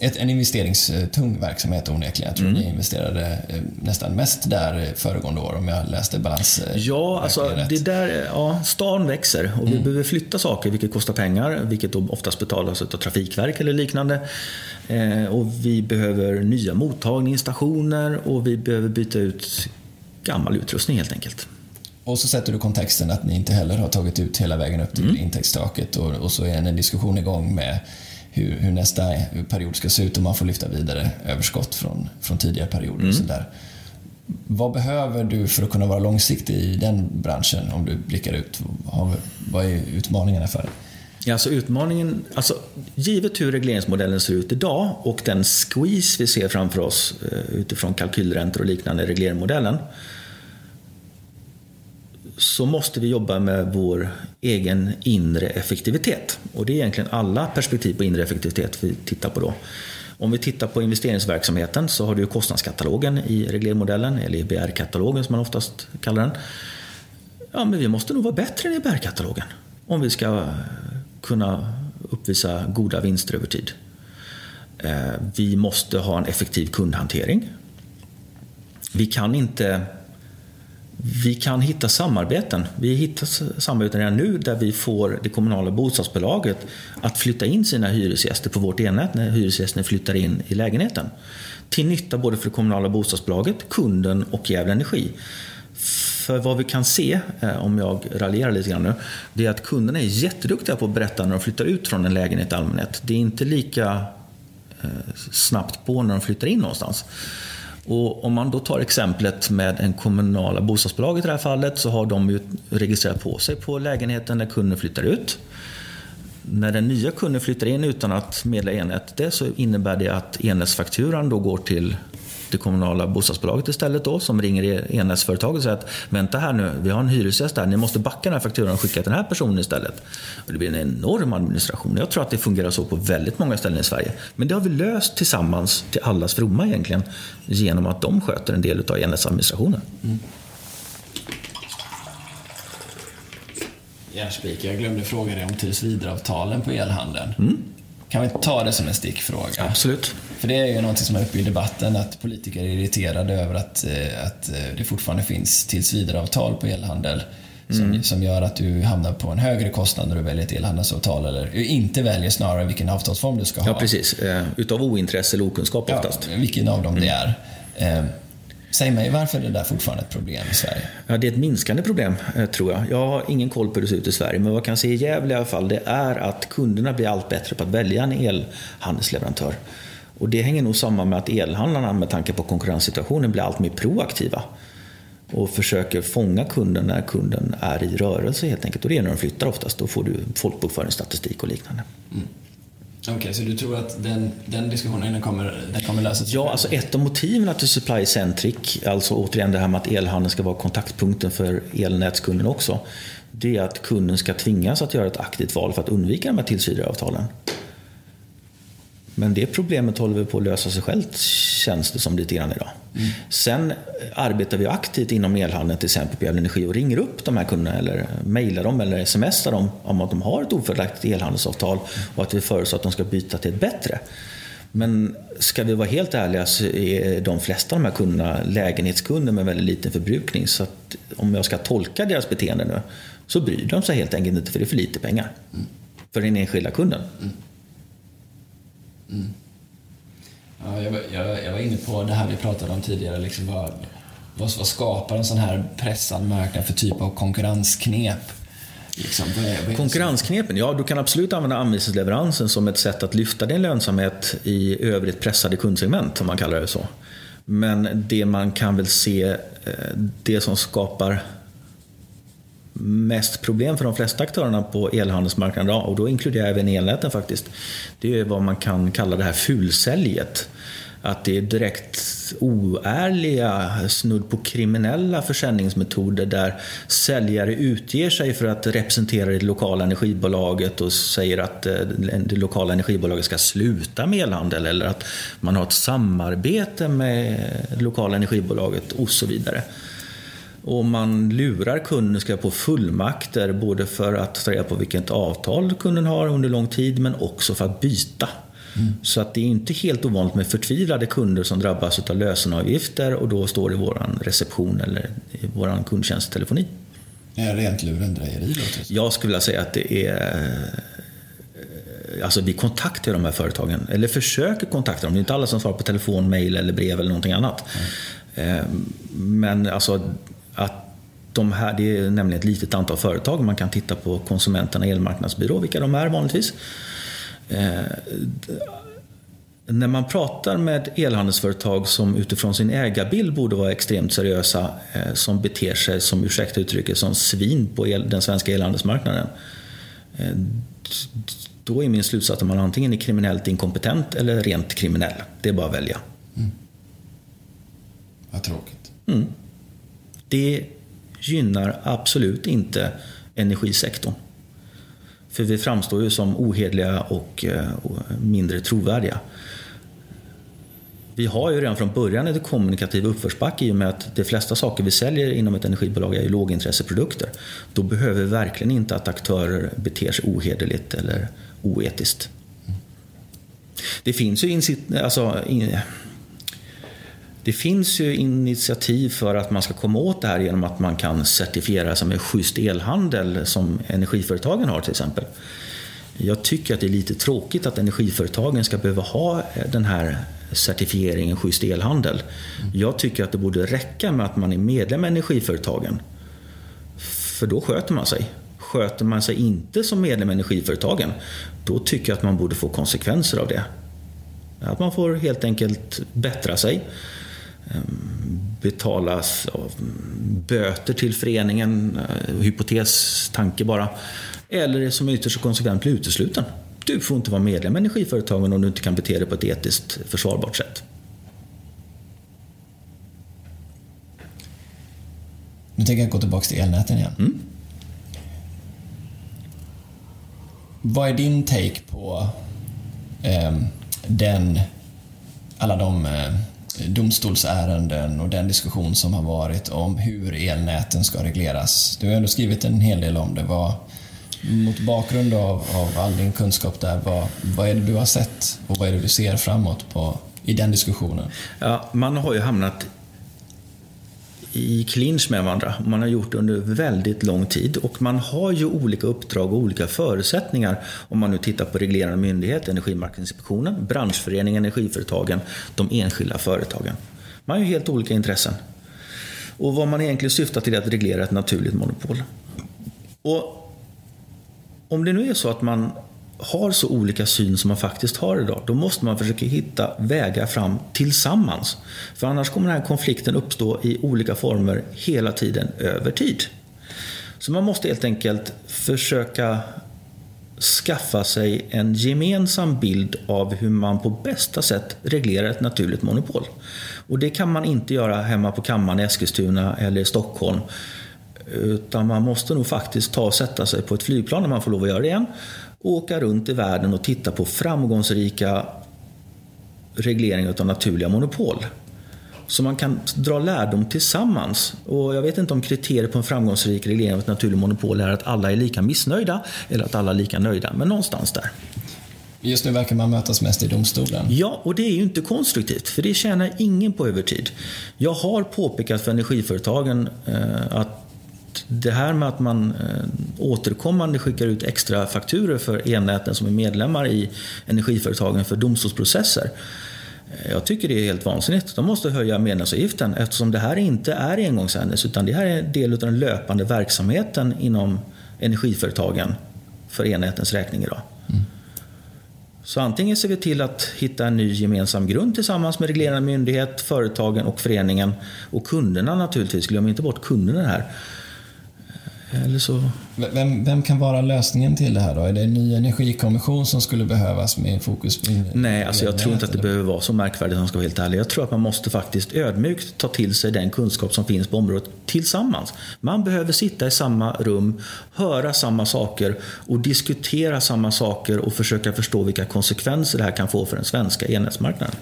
ett, en investeringstung verksamhet onekligen. Jag tror mm. ni investerade eh, nästan mest där föregående år om jag läste balans. Eh, ja, alltså det där, ja, stan växer och vi mm. behöver flytta saker vilket kostar pengar, vilket då oftast betalas av Trafikverk eller liknande. Eh, och vi behöver nya mottagningsstationer och vi behöver byta ut gammal utrustning helt enkelt. Och så sätter du kontexten att ni inte heller har tagit ut hela vägen upp till mm. intäktstaket och, och så är en diskussion igång med hur, hur, nästa period ska se ut och man får lyfta vidare överskott från, från tidigare perioder. Mm. Och så Vad behöver du för att kunna vara långsiktig i den branschen om du blickar ut? Vad är utmaningarna för dig? Alltså utmaningen, alltså, givet hur regleringsmodellen ser ut idag och den squeeze vi ser framför oss eh, utifrån kalkylräntor och liknande i regleringsmodellen så måste vi jobba med vår egen inre effektivitet. Och det är egentligen alla perspektiv på inre effektivitet vi tittar på då. Om vi tittar på investeringsverksamheten så har du kostnadskatalogen i reglermodellen, eller EBR-katalogen som man oftast kallar den. Ja, men vi måste nog vara bättre än EBR-katalogen om vi ska kunna uppvisa goda vinster över tid. Eh, vi måste ha en effektiv kundhantering. Vi kan inte vi kan hitta samarbeten. Vi hittar samarbeten redan nu där vi får det kommunala bostadsbolaget att flytta in sina hyresgäster på vårt elnät när hyresgästerna flyttar in i lägenheten. Till nytta både för det kommunala bostadsbolaget, kunden och Gävle Energi. För vad vi kan se, eh, om jag raljerar lite grann nu, det är att kunderna är jätteduktiga på att berätta när de flyttar ut från en lägenhet i allmänhet. Det är inte lika eh, snabbt på när de flyttar in någonstans. Och om man då tar exemplet med en kommunala bostadsbolag i det här fallet så har de ju registrerat på sig på lägenheten när kunden flyttar ut. när den nya kunden flyttar in utan att meddela enhet det så innebär det att enhetsfakturan då går till det kommunala bostadsbolaget istället då som ringer elnätsföretaget och säger att vänta här nu, vi har en hyresgäst där, ni måste backa den här fakturan och skicka till den här personen istället. Och det blir en enorm administration. Jag tror att det fungerar så på väldigt många ställen i Sverige. Men det har vi löst tillsammans till allas fromma egentligen genom att de sköter en del av elnätsadministrationen. Mm. Järnspik, jag glömde fråga dig om tillsvidareavtalen på elhandeln. Mm. Kan vi ta det som en stickfråga? Absolut. För det är ju något som är uppe i debatten, att politiker är irriterade över att, eh, att eh, det fortfarande finns tillsvidareavtal på elhandel. Som, mm. som gör att du hamnar på en högre kostnad när du väljer ett elhandelsavtal eller inte väljer snarare vilken avtalsform du ska ha. Ja, precis. Eh, utav ointresse eller okunskap oftast. Ja, vilken av dem mm. det är. Säg mig, varför är det där fortfarande ett problem i Sverige? Ja, det är ett minskande problem, eh, tror jag. Jag har ingen koll på hur det ser ut i Sverige, men vad jag kan se i Gävle i alla fall, det är att kunderna blir allt bättre på att välja en elhandelsleverantör. Och det hänger nog samman med att elhandlarna, med tanke på konkurrenssituationen, blir allt mer proaktiva. Och försöker fånga kunden när kunden är i rörelse helt enkelt. Och det är när de flyttar oftast. Då får du folkbokföringsstatistik och liknande. Mm. Okej, okay, så du tror att den, den diskussionen den kommer, den kommer lösas? Ja, alltså ett av motiven till Supply Centric, alltså återigen det här med att elhandeln ska vara kontaktpunkten för elnätskunden också, det är att kunden ska tvingas att göra ett aktivt val för att undvika de här tillsvidareavtalen. Men det problemet håller vi på att lösa sig självt, känns det som lite grann idag. Mm. Sen arbetar vi aktivt inom elhandeln, till exempel på Gävle Energi, och ringer upp de här kunderna eller mejlar dem eller smsar dem om att de har ett ofördelaktigt elhandelsavtal och att vi föreslår att de ska byta till ett bättre. Men ska vi vara helt ärliga så är de flesta av de här kunderna lägenhetskunder med väldigt liten förbrukning. Så att om jag ska tolka deras beteende nu så bryr de sig helt enkelt inte för det är för lite pengar. Mm. För den enskilda kunden. Mm. Mm. Ja, jag, jag, jag, var inne på det här vi pratade om tidigare. Liksom vad, vad, vad skapar en sån här pressad marknad för typ av konkurrensknep? Liksom, vad är, vad Konkurrensknepen? Ja, du kan absolut använda anvisningsleveransen som ett sätt att lyfta din lönsamhet i övrigt pressade kundsegment, om man kallar det så. Men det man kan väl se, eh, det som skapar mest problem för de flesta aktörerna på elhandelsmarknaden idag, och då inkluderar jag även elnäten faktiskt, det är vad man kan kalla det här fulsäljet. Att det är direkt oärliga, snudd på kriminella försäljningsmetoder där säljare utger sig för att representera det lokala energibolaget och säger att eh, det lokala energibolaget ska sluta med elhandel eller att man har ett samarbete med det lokala energibolaget och så vidare. Och man lurar kunden ska på fullmakter både för att ta reda på vilket avtal kunden har under lång tid men också för att byta. Mm. Så att det är inte helt ovanligt med förtvivlade kunder som drabbas av lösenavgifter och då står i vår reception eller i vår kundtjänsttelefoni. Är det rent lurendrejeri Jag skulle vilja säga att det är Alltså vi kontaktar de här företagen, eller försöker kontakta dem. Det är inte alla som svarar på telefon, mail eller brev eller någonting annat. Mm. Men alltså att de här, det är nämligen ett litet antal företag. Man kan titta på Konsumenterna elmarknadsbyrå, vilka de är vanligtvis. Eh, när man pratar med elhandelsföretag som utifrån sin ägarbild borde vara extremt seriösa, eh, som beter sig, som ursäkta uttrycket, som svin på el, den svenska elhandelsmarknaden. Eh, då är min slutsats att man antingen är kriminellt inkompetent eller rent kriminell. Det är bara att välja. Mm. Vad tråkigt. Mm det gynnar absolut inte energisektorn. För vi framstår ju som ohederliga och, eh, mindre trovärdiga. Vi har ju redan från början ett kommunikativ uppförsbacke i och med att de flesta saker vi säljer inom ett energibolag är lågintresseprodukter. Då behöver vi verkligen inte att aktörer beter sig ohederligt eller oetiskt. Det finns ju alltså, det finns ju initiativ för att man ska komma åt det här genom att man kan certifiera sig med schysst elhandel som energiföretagen har till exempel. Jag tycker att det är lite tråkigt att energiföretagen ska behöva ha den här certifieringen schysst elhandel. Jag tycker att det borde räcka med att man är medlem i energiföretagen. För då sköter man sig. Sköter man sig inte som medlem i energiföretagen, då tycker jag att man borde få konsekvenser av det. Att man får helt enkelt bättra sig. Betalas böter till föreningen, eh, hypotes, tanke bara. Eller som ytterst konsekvent blir utesluten. Du får inte vara medlem i energiföretagen om du inte kan bete dig på ett etiskt försvarbart sätt. Nu tänker jag gå tillbaka till elnäten igen. Mm. Vad är din take på eh, den, alla de eh, domstolsärenden och den diskussion som har varit om hur elnäten ska regleras? Du har ändå skrivit en hel del om det. Vad, mot bakgrund av, av all din kunskap där, vad, vad är det du har sett och vad är det du ser framåt på, i den diskussionen? Ja, man har ju hamnat i clinch med varandra. Man har gjort det under väldigt lång tid och man har ju olika uppdrag och olika förutsättningar om man nu tittar på reglerande myndighet, Energimarknadsinspektionen, branschföreningen, energiföretagen, de enskilda företagen. Man har ju helt olika intressen. Och vad man egentligen syftar till är att reglera ett naturligt monopol. Och om det nu är så att man har så olika syn som man faktiskt har idag, då måste man försöka hitta vägar fram tillsammans. För annars kommer den här konflikten uppstå i olika former hela tiden över tid. Så man måste helt enkelt försöka skaffa sig en gemensam bild av hur man på bästa sätt reglerar ett naturligt monopol. Och det kan man inte göra hemma på kammaren i Eskilstuna eller i Stockholm. Utan man måste nog faktiskt ta och sätta sig på ett flygplan när man får lov att göra det igen åka runt i världen och titta på framgångsrika regleringar av naturliga monopol. Så man kan dra lärdom tillsammans. Och jag vet inte om kriteriet på en framgångsrik reglering av ett naturligt monopol är att alla är lika missnöjda eller att alla är lika nöjda, men någonstans där. Just nu verkar man mötas mest i domstolen. Ja, och det är ju inte konstruktivt, för det tjänar ingen på över tid. Jag har påpekat för energiföretagen eh, att det här med att man eh, återkommande skickar ut extra fakturer för elnäten som är medlemmar i energiföretagen för domstolsprocesser. Eh, jag tycker det är helt vansinnigt. De måste höja medlemsavgiften eftersom det här inte är engångshändelse utan det här är en del av den löpande verksamheten inom energiföretagen för elnätens räkning idag. Mm. Så antingen ser vi till att hitta en ny gemensam grund tillsammans med reglerande myndighet, företagen och föreningen och kunderna naturligtvis. Glöm inte bort kunderna här. Eller så... Vem, vem kan vara lösningen till det här då? Är det en ny energikommission som skulle behövas med fokus på... Nej, alltså jag tror inte att det behöver vara så märkvärdigt om jag ska vara helt ärlig. Jag tror att man måste faktiskt ödmjukt ta till sig den kunskap som finns på området tillsammans. Man behöver sitta i samma rum, höra samma saker och diskutera samma saker och försöka förstå vilka konsekvenser det här kan få för den svenska elnätsmarknaden.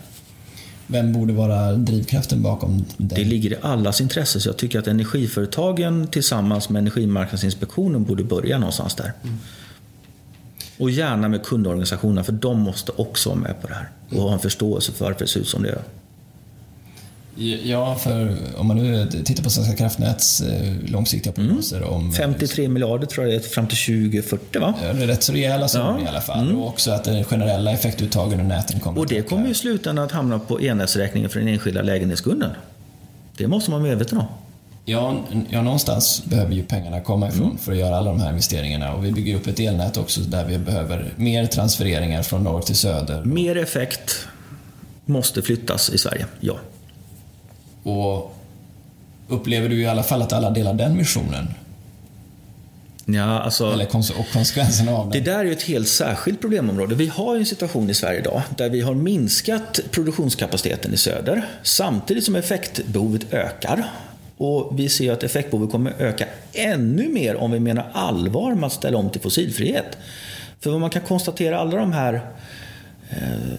Vem borde vara drivkraften bakom det? Det ligger i allas intresse. Så jag tycker att energiföretagen tillsammans med Energimarknadsinspektionen borde börja någonstans där. Mm. Och gärna med kundorganisationerna, för de måste också vara med på det här. Och ha en förståelse för varför det ser ut som det gör. Ja, för om man nu tittar på Svenska kraftnäts eh, långsiktiga mm. prognoser mm. om... 53 miljarder tror jag det är fram till 2040 va? Det är rätt så rejäla summor ja. i alla fall. Mm. Och också att den generella effektuttagen ur näten kommer Och det att kommer i slutändan att hamna på elnätsräkningen för den enskilda lägenhetskunden. Det måste man vara medveten om. Ja, ja, någonstans behöver ju pengarna komma ifrån mm. för att göra alla de här investeringarna. Och vi bygger upp ett elnät också där vi behöver mer transfereringar från norr till söder. Mer effekt måste flyttas i Sverige, ja. Och upplever du i alla fall att alla delar den missionen? Ja, alltså, Eller kons och konsekvenserna av det. Det där är ju ett helt särskilt problemområde. Vi har ju en situation i Sverige idag där vi har minskat produktionskapaciteten i söder samtidigt som effektbehovet ökar. Och vi ser att effektbehovet kommer öka ännu mer om vi menar allvar med att ställa om till fossilfrihet. För vad man kan konstatera, alla de här eh,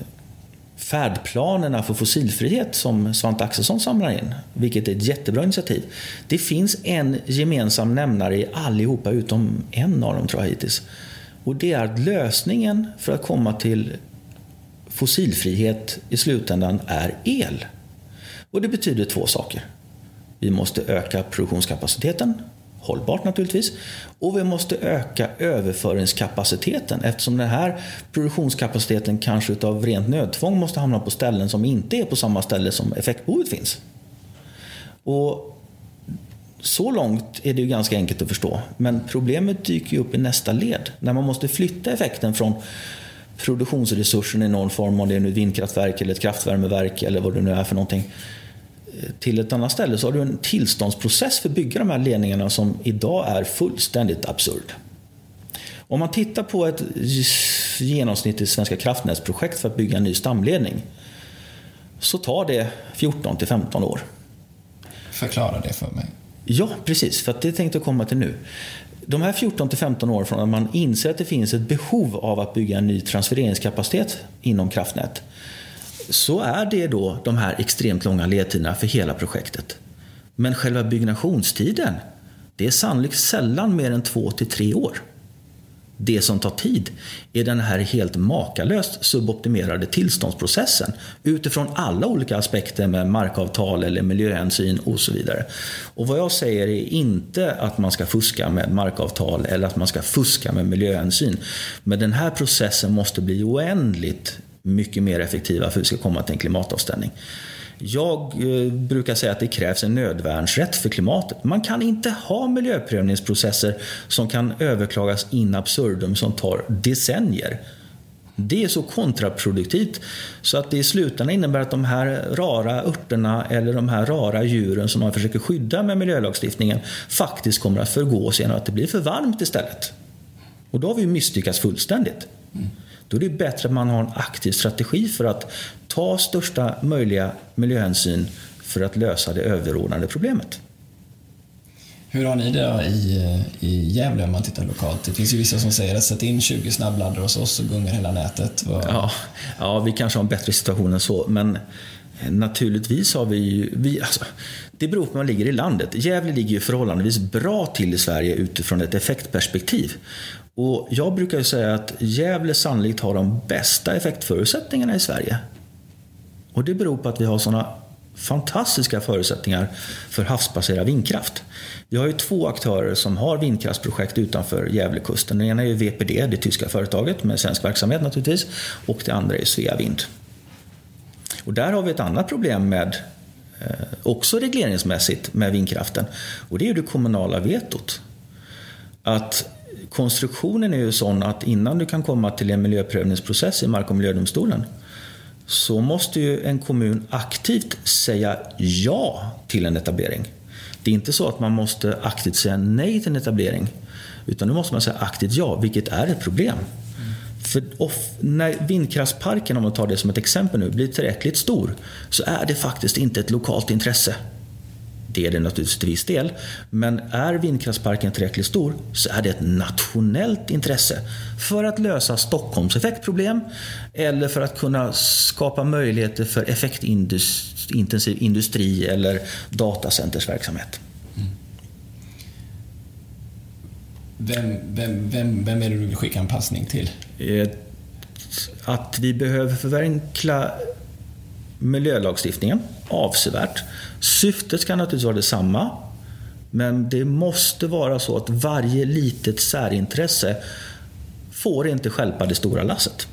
färdplanerna för fossilfrihet som Svante Axelsson samlar in, vilket är ett jättebra initiativ. Det finns en gemensam nämnare i allihopa utom en av dem tror jag hittills. Och det är att lösningen för att komma till fossilfrihet i slutändan är el. Och det betyder två saker. Vi måste öka produktionskapaciteten hållbart naturligtvis. Och vi måste öka överföringskapaciteten eftersom den här produktionskapaciteten kanske utav rent nödtvång måste hamna på ställen som inte är på samma ställe som effektbehovet finns. Och så långt är det ju ganska enkelt att förstå. Men problemet dyker ju upp i nästa led. När man måste flytta effekten från produktionsresursen i någon form, om det är nu ett vindkraftverk eller ett kraftvärmeverk eller vad det nu är för någonting till ett annat ställe så har du en tillståndsprocess för att bygga de här ledningarna som idag är fullständigt absurd. Om man tittar på ett genomsnittligt Svenska kraftnätsprojekt för att bygga en ny stamledning så tar det 14 till 15 år. Förklara det för mig. Ja, precis. För att det tänkte jag komma till nu. De här 14 till 15 åren från att man inser att det finns ett behov av att bygga en ny transfereringskapacitet inom kraftnät så är det då de här extremt långa ledtiderna för hela projektet. Men själva byggnationstiden, det är sannolikt sällan mer än två till tre år. Det som tar tid är den här helt makalöst suboptimerade tillståndsprocessen utifrån alla olika aspekter med markavtal eller miljöhänsyn och så vidare. Och vad jag säger är inte att man ska fuska med markavtal eller att man ska fuska med miljöhänsyn. Men den här processen måste bli oändligt mycket mer effektiva för att vi ska komma till en klimatavställning. Jag eh, brukar säga att det krävs en nödvärnsrätt för klimatet. Man kan inte ha miljöprövningsprocesser som kan överklagas in absurdum som tar decennier. Det är så kontraproduktivt så att det i slutändan innebär att de här rara örterna eller de här rara djuren som man försöker skydda med miljölagstiftningen faktiskt kommer att förgås genom att det blir för varmt istället. Och då har vi misslyckats fullständigt. Mm. Då är det bättre att man har en aktiv strategi för att ta största möjliga miljöhänsyn för att lösa det överordnade problemet. Hur har ni det i, i Gävle om man tittar lokalt? Det finns ju vissa som säger att sätt in 20 snabbladdare hos oss så gungar hela nätet. Vad... Ja, ja, vi kanske har en bättre situation än så. Men naturligtvis har vi ju... Vi, alltså, det beror på var man ligger i landet. Gävle ligger ju förhållandevis bra till i Sverige utifrån ett effektperspektiv. Och jag brukar säga att Gävle sannolikt har de bästa effektförutsättningarna i Sverige. Och det beror på att vi har sådana fantastiska förutsättningar för havsbaserad vindkraft. Vi har ju två aktörer som har vindkraftsprojekt utanför Gävlekusten. Den ena är VPD, det tyska företaget med svensk verksamhet naturligtvis. Och det andra är Sveavind. Och där har vi ett annat problem med, eh, också regleringsmässigt, med vindkraften. Och det är det kommunala vetot. Att konstruktionen är ju sån att innan du kan komma till en miljöprövningsprocess i Mark och miljödomstolen så måste ju en kommun aktivt säga ja till en etablering. Det är inte så att man måste aktivt säga nej till en etablering. Utan nu måste man säga aktivt ja, vilket är ett problem. Mm. För off, när vindkraftsparken, om man tar det som ett exempel nu, blir tillräckligt stor så är det faktiskt inte ett lokalt intresse. Det är det naturligtvis till viss del. Men är vindkraftsparken tillräckligt stor så är det ett nationellt intresse för att lösa Stockholms effektproblem eller för att kunna skapa möjligheter för effektintensiv industri eller datacentersverksamhet. Mm. Vem, vem, vem, vem är det du vill skicka en passning till? Eh, att vi behöver förenkla miljölagstiftningen avsevärt. Syftet ska naturligtvis vara detsamma. Men det måste vara så att varje litet särintresse får inte skälpa det stora lasset.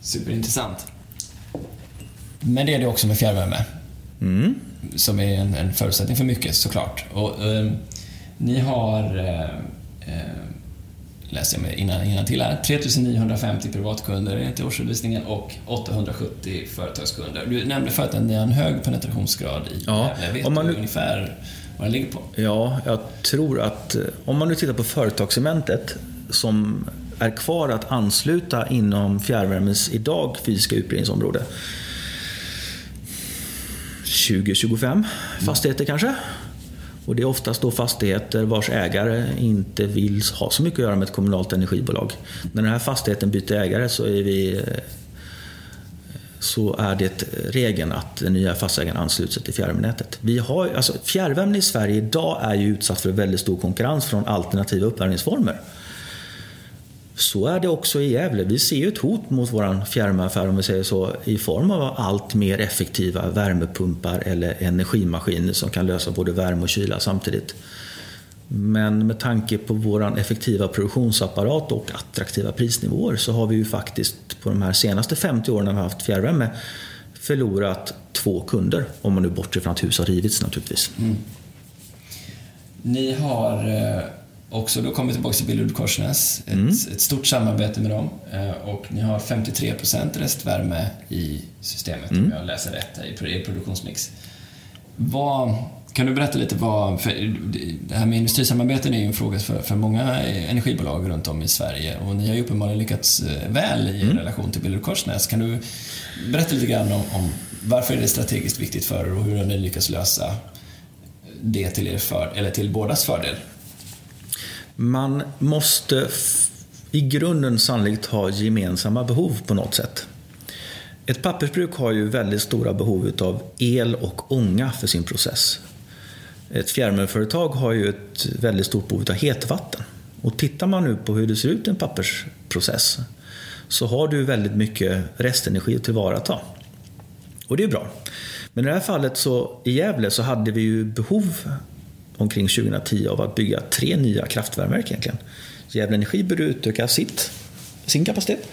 Superintressant. Men det är det också med fjärrvärme. Mm. Som är en, en, förutsättning för mycket såklart. Och, eh, ni har eh, eh läser jag mig innan, innan till här. 3950 privatkunder enligt årsredovisningen och 870 företagskunder. Du nämnde förut att ni har en hög penetrationsgrad i ja, Gävle. Vet om man du ungefär vad den ligger på? Ja, jag tror att eh, om man nu tittar på företagsementet som är kvar att ansluta inom fjärrvärmens idag fysiska utbredningsområde. 20-25 fastigheter kanske. Och det är oftast då fastigheter vars ägare inte vill ha så mycket att göra med ett kommunalt energibolag. När den här fastigheten byter ägare så är, vi, så är det regeln att den nya fastighetsägaren ansluter sig till fjärrvärmenätet. Vi har, alltså, fjärrvärmen i Sverige idag är ju utsatt för väldigt stor konkurrens från alternativa uppvärmningsformer. Så är det också i Gävle. Vi ser ett hot mot vår fjärrvärmeaffär om vi säger så i form av allt mer effektiva värmepumpar eller energimaskiner som kan lösa både värme och kyla samtidigt. Men med tanke på vår effektiva produktionsapparat och attraktiva prisnivåer så har vi ju faktiskt på de här senaste 50 åren när vi har haft fjärrvärme förlorat två kunder. Om man nu bortser från att hus har rivits naturligtvis. Mm. Ni har eh, också då kommer vi tillbaka till Billerud Korsnäs. Ett, mm. ett, stort samarbete med dem. Eh, och ni har 53% restvärme i systemet, mm. om jag läser rätt, i er produktionsmix. Vad, Kan du berätta lite vad, det här med industrisamarbeten är ju en fråga för, för många energibolag runt om i Sverige och ni har ju uppenbarligen lyckats eh, väl i mm. relation till Billerud Korsnäs. Kan du berätta lite grann om, om varför är det strategiskt viktigt för er och hur har ni lyckats lösa det till, er för, eller till bådas fördel? Man måste i grunden sannolikt ha gemensamma behov på något sätt. Ett pappersbruk har ju väldigt stora behov av el och ånga för sin process. Ett fjärrvärmeföretag har ju ett väldigt stort behov av hetvatten. Och tittar man nu på hur det ser ut i en pappersprocess så har du väldigt mycket restenergi att tillvarata. Och det är bra. Men i det här fallet så, i Gävle så hade vi ju behov omkring 2010 av att bygga tre nya kraftvärmeverk egentligen. Gävle Energi började utöka sitt, sin kapacitet.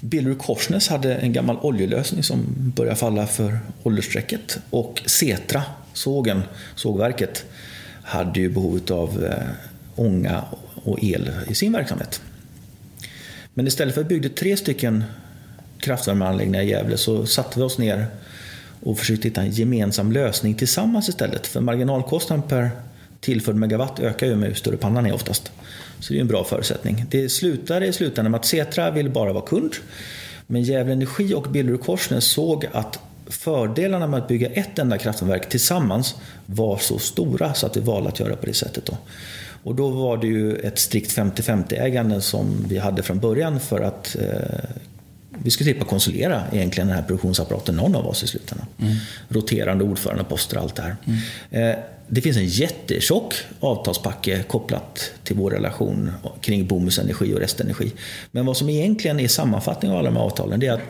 Billerud Korsnäs hade en gammal oljelösning som började falla för åldersstrecket. Och Setra, sågen, sågverket, hade ju behov av eh, ånga och el i sin verksamhet. Men istället för att bygga tre stycken kraftvärmeanläggningar i Gävle så satte vi oss ner och försökte hitta en gemensam lösning tillsammans istället. För marginalkostnaden per tillförd megawatt ökar ju med hur större pannan är oftast. Så det är en bra förutsättning. Det slutar i slutändan med att Setra vill bara vara kund. Men Gävle Energi och Billerud Korsnäs såg att fördelarna med att bygga ett enda kraftverk tillsammans var så stora så att vi valde att göra på det sättet. Då. Och då var det ju ett strikt 50-50 ägande som vi hade från början för att eh, vi skulle slippa konsulera egentligen den här produktionsapparaten, någon av oss i slutändan. Mm. Roterande ordförandeposter och allt det här. Mm. Eh, det finns en jättetjock avtalspacke kopplat till vår relation kring Bomus Energi och Restenergi. Men vad som egentligen är sammanfattningen av alla de här avtalen är att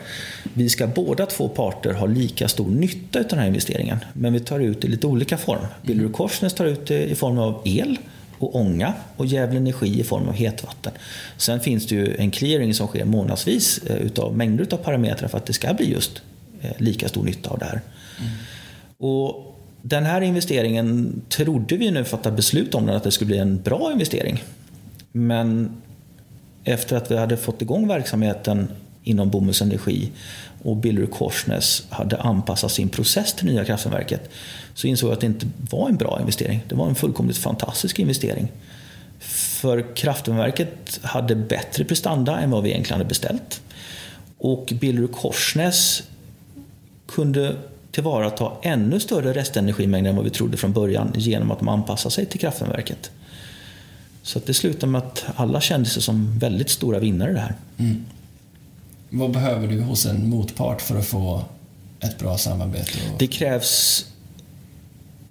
vi ska båda två parter ha lika stor nytta av den här investeringen. Men vi tar ut det i lite olika form. Billerud Korsnäs tar ut det i form av el och ånga och Gävle Energi i form av hetvatten. Sen finns det ju en clearing som sker månadsvis eh, utav mängder av parametrar för att det ska bli just eh, lika stor nytta av det här. Mm. Och den här investeringen trodde vi nu fatta beslut om den att det skulle bli en bra investering. Men efter att vi hade fått igång verksamheten inom Bomulls Energi och Billerud Korsnäs hade anpassat sin process till nya kraftvärmeverket så insåg jag att det inte var en bra investering. Det var en fullkomligt fantastisk investering. För kraftvärmeverket hade bättre prestanda än vad vi egentligen hade beställt. Och Billerud Korsnäs kunde tillvarata ännu större restenergimängder än vad vi trodde från början genom att de anpassade sig till kraftvärmeverket. Så att det slutade med att alla kände sig som väldigt stora vinnare i det här. Mm. Vad behöver du hos en motpart för att få ett bra samarbete? Det krävs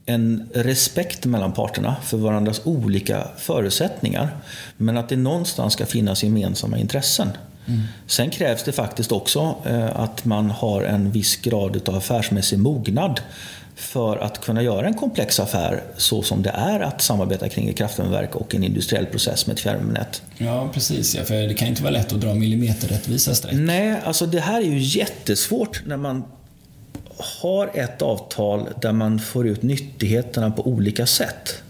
en respekt mellan parterna för varandras olika förutsättningar. Men att det någonstans ska finnas gemensamma intressen. Mm. Sen krävs det faktiskt också eh, att man har en viss grad av affärsmässig mognad för att kunna göra en komplex affär så som det är att samarbeta kring ett kraftvärmeverk och en industriell process med ett fjärrvärmenät. Ja, precis. Ja, för det kan inte vara lätt att dra millimeterrättvisa streck. Nej, alltså det här är ju jättesvårt när man har ett avtal där man får ut nyttigheterna på olika sätt.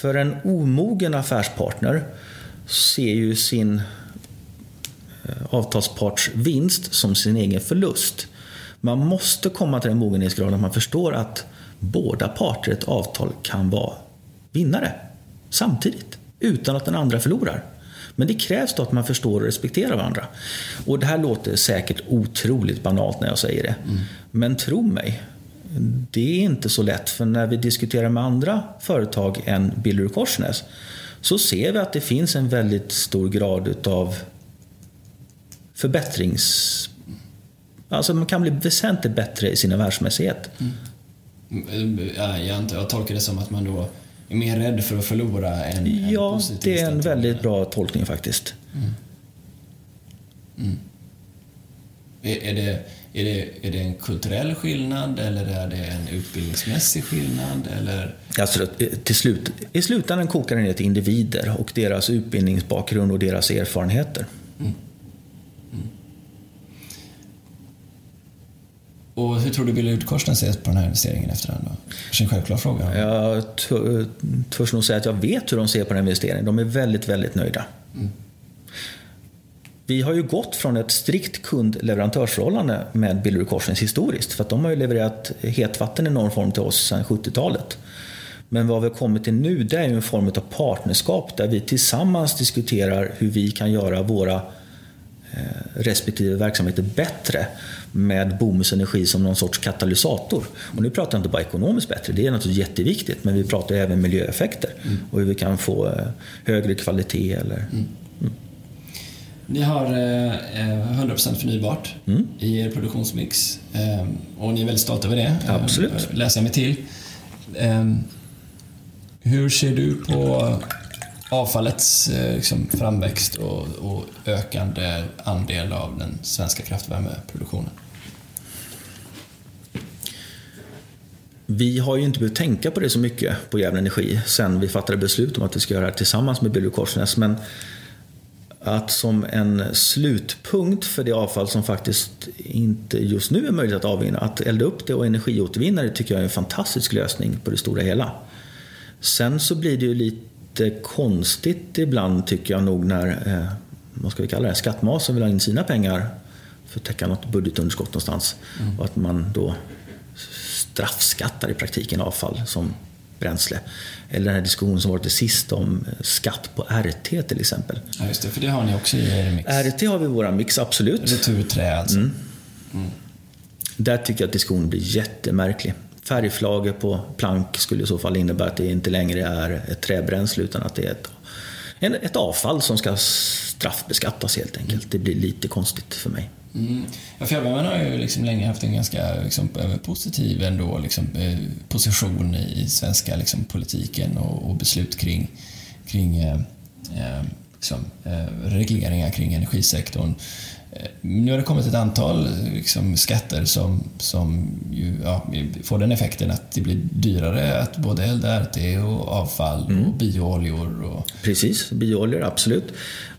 För en omogen affärspartner ser ju sin eh, avtalsparts vinst som sin egen förlust. Man måste komma till den mogenhetsgraden att man förstår att båda parter i ett avtal kan vara vinnare samtidigt, utan att den andra förlorar. Men det krävs då att man förstår och respekterar varandra. Och det här låter säkert otroligt banalt när jag säger det. Mm. Men tro mig, det är inte så lätt. För när vi diskuterar med andra företag än Billerud Korsnäs så ser vi att det finns en väldigt stor grad utav förbättrings... Alltså man kan bli väsentligt bättre i sin affärsmässighet. Mm. Ja, jag, antar, jag tolkar det som att man då är mer rädd för att förlora än Ja, det är en väldigt bra tolkning faktiskt. Mm. Mm. Är, är, det, är, det, är det en kulturell skillnad eller är det en utbildningsmässig skillnad? Eller? Alltså, till slut, I slutändan kokar det ner till individer och deras utbildningsbakgrund och deras erfarenheter. Mm. Och hur tror du Billerud Korsnäs ser på den här investeringen efterhand? Är en självklar fråga. Jag törs nog säga att jag vet hur de ser på den här investeringen. De är väldigt, väldigt nöjda. Mm. Vi har ju gått från ett strikt kund-leverantörsförhållande med Billerud Korsnäs historiskt. För att de har ju levererat hetvatten i någon form till oss sedan 70-talet. Men vad vi har kommit till nu det är ju en form av partnerskap där vi tillsammans diskuterar hur vi kan göra våra eh, respektive verksamheter bättre med Bomus Energi som någon sorts katalysator. Och nu pratar jag inte bara ekonomiskt bättre, det är naturligtvis jätteviktigt, men vi pratar även miljöeffekter mm. och hur vi kan få eh, högre kvalitet. Eller, mm. Mm. Ni har eh, 100% förnybart mm. i er produktionsmix eh, och ni är väldigt stolta över det, Absolut. Eh, läser jag mig till. Eh, hur ser du på avfallets eh, liksom, framväxt och, och, ökande andel av den svenska kraftvärmeproduktionen? Vi har ju inte behövt tänka på det så mycket på Gävle Energi sen vi fattade beslut om att vi ska göra det här tillsammans med Billerud Korsnäs. Men att som en slutpunkt för det avfall som faktiskt inte just nu är möjligt att avvinna, att elda upp det och energiåtervinna det tycker jag är en fantastisk lösning på det stora hela. Sen så blir det ju lite konstigt ibland tycker jag nog när, eh, vad ska vi kalla det, skattmasen vill ha in sina pengar för att täcka något budgetunderskott någonstans. Mm. Och att man då straffskattar i praktiken avfall som bränsle. Eller den här diskussionen som varit det sist om skatt på RT till exempel. Ja, just det, för det har ni också i er mix. RT har vi i vår mix, absolut. Returträ alltså. Mm. Mm. Där tycker jag att diskussionen blir jättemärklig. Färgflagor på plank skulle i så fall innebära att det inte längre är ett träbränsle utan att det är ett, ett avfall som ska straffbeskattas helt enkelt. Det blir lite konstigt för mig. Mm. Ja, fjärrvärmen har ju liksom länge haft en ganska liksom, positiv ändå, liksom, eh, position i svenska liksom, politiken och, och, beslut kring, kring eh, eh liksom, eh, regleringar kring energisektorn. Eh, nu har det kommit ett antal liksom, skatter som, som ju, ja, får den effekten att det blir dyrare att både elda RT och avfall mm. och biooljor. Och... Precis, biooljor absolut.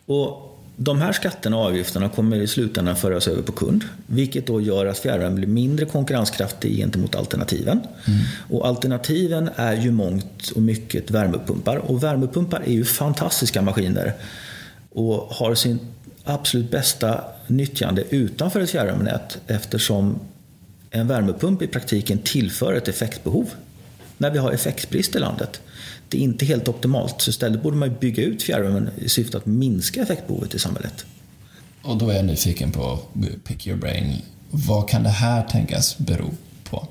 Och de här skatterna och avgifterna kommer i slutändan föras över på kund, vilket då gör att fjärrvärme blir mindre konkurrenskraftig gentemot alternativen. Mm. Och alternativen är ju mångt och mycket värmepumpar och värmepumpar är ju fantastiska maskiner och har sin absolut bästa nyttjande utanför ett fjärrvärmenät eftersom en värmepump i praktiken tillför ett effektbehov när vi har effektbrist i landet. Det är inte helt optimalt, så istället borde man bygga ut fjärrvärmen i syfte att minska effektbehovet i samhället. Och då är jag nyfiken på, pick your brain, vad kan det här tänkas bero på?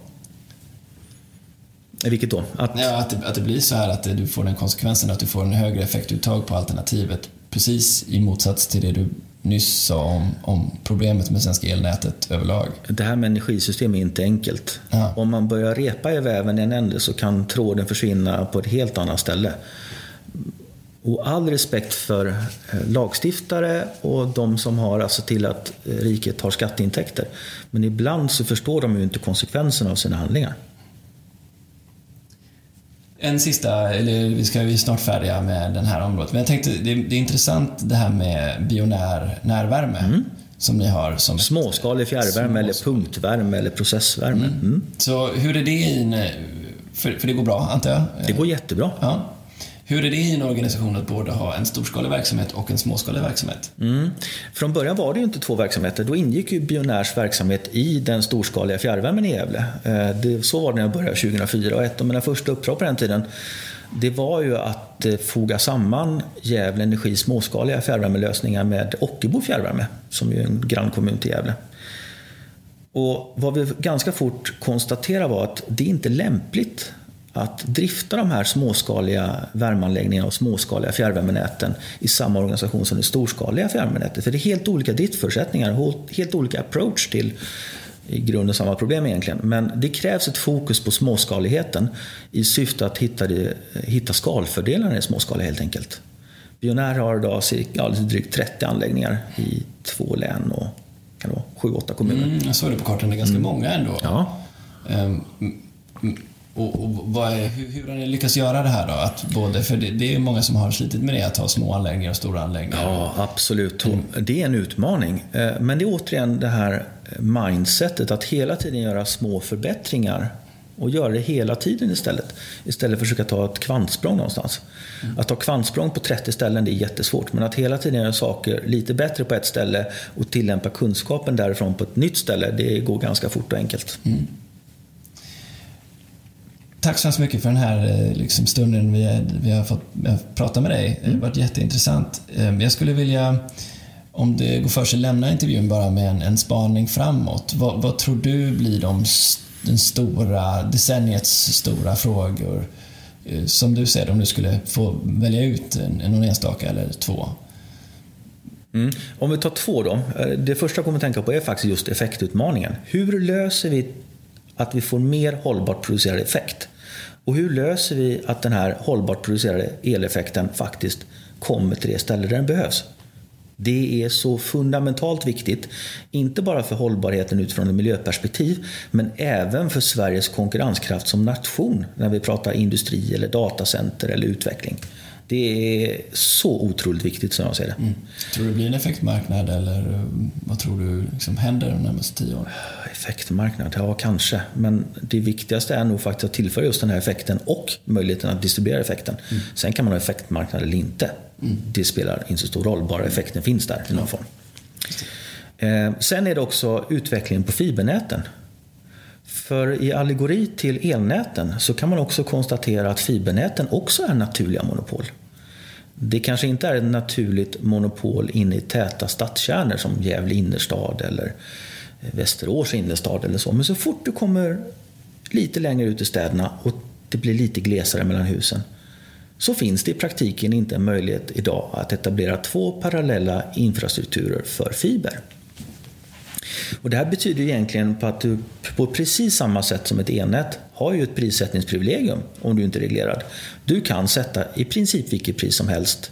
Vilket då? Att, ja, att, det, att det blir så här att du får den konsekvensen att du får en högre effektuttag på alternativet precis i motsats till det du nyss sa om, om problemet med svenska elnätet överlag. Det här med energisystem är inte enkelt. Ja. Om man börjar repa i väven i en ände så kan tråden försvinna på ett helt annat ställe. Och all respekt för eh, lagstiftare och de som har alltså till att riket har skatteintäkter. Men ibland så förstår de ju inte konsekvenserna av sina handlingar. En sista, eller vi ska vi är snart färdiga med den här området. Men jag tänkte, det, det är intressant det här med bionär närvärme. Mm. Som ni har som Småskalig fjärrvärme eller punktvärme eller processvärme. Mm. Mm. Så hur är det i för, för det går bra, antar jag? Det går jättebra. Ja. Hur är det i en organisation att både ha en storskalig verksamhet och en småskalig verksamhet? Mm. Från början var det ju inte två verksamheter. Då ingick ju Bionärs verksamhet i den storskaliga fjärrvärmen i Gävle. Eh, det, så var det när jag började 2004 och ett av mina första uppdrag på den tiden det var ju att eh, foga samman Gävle Energis småskaliga fjärrvärmelösningar med Ockelbo fjärrvärme, som är en grannkommun till Gävle. Och vad vi ganska fort konstaterade var att det inte är lämpligt att drifta de här småskaliga värmeanläggningarna och småskaliga fjärrvärmenäten i samma organisation som det storskaliga fjärrvärmenätet. För det är helt olika driftförutsättningar, helt olika approach till i grunden samma problem egentligen. Men det krävs ett fokus på småskaligheten i syfte att hitta, det, hitta skalfördelarna i småskaliga helt enkelt. Bionär har idag cirka, ja, drygt 30 anläggningar i två län och kan det vara 7-8 kommuner. Mm, jag såg det på kartan, det är ganska mm. många ändå. Ja. Um, och, och är, hur, hur, har ni lyckats göra det här då? Att både, för det, det, är många som har slitit med det, att ha små anläggningar och stora anläggningar. Ja, absolut. Mm. Det är en utmaning. Eh, men det är återigen det här mindsetet att hela tiden göra små förbättringar och göra det hela tiden istället. Istället för att försöka ta ett kvantsprång någonstans. Mm. Att ta kvantsprång på 30 ställen det är jättesvårt. Men att hela tiden göra saker lite bättre på ett ställe och tillämpa kunskapen därifrån på ett nytt ställe, det går ganska fort och enkelt. Mm. Tack så hemskt mycket för den här eh, liksom, stunden vi, vi har fått prata med dig. Det har varit jätteintressant. Ehm, jag skulle vilja, om det går för sig, lämna intervjun bara med en, en spaning framåt. Vad, vad tror du blir de den stora, decenniets stora frågor? Eh, som du ser om du skulle få välja ut en enstaka eller två? Mm. Om vi tar två då. Eh, det första jag kommer att tänka på är faktiskt just effektutmaningen. Hur löser vi att vi får mer hållbart producerad effekt? Och hur löser vi att den här hållbart producerade eleffekten faktiskt kommer till det ställe där den behövs? Det är så fundamentalt viktigt, inte bara för hållbarheten utifrån ett miljöperspektiv, men även för Sveriges konkurrenskraft som nation när vi pratar industri, eller datacenter eller utveckling. Det är så otroligt viktigt som jag ser det. Mm. Tror du det blir en effektmarknad eller eh, vad tror du liksom händer de närmaste tio åren? Effektmarknad? Ja, kanske. Men det viktigaste är nog faktiskt att tillföra just den här effekten och möjligheten att distribuera effekten. Mm. Sen kan man ha effektmarknad eller inte. Mm. Det spelar inte så stor roll, bara effekten finns där i någon form. Eh, sen är det också utvecklingen på fibernäten. För i allegori till elnäten så kan man också konstatera att fibernäten också är naturliga monopol. Det kanske inte är ett naturligt monopol inne i täta stadskärnor som Gävle innerstad eller eh, Västerås innerstad eller så. Men så fort du kommer lite längre ut i städerna och det blir lite glesare mellan husen så finns det i praktiken inte en möjlighet idag att etablera två parallella infrastrukturer för fiber. Och det här betyder egentligen på att du på precis samma sätt som ett elnät har ju ett prissättningsprivilegium om du inte är reglerad. Du kan sätta i princip vilket pris som helst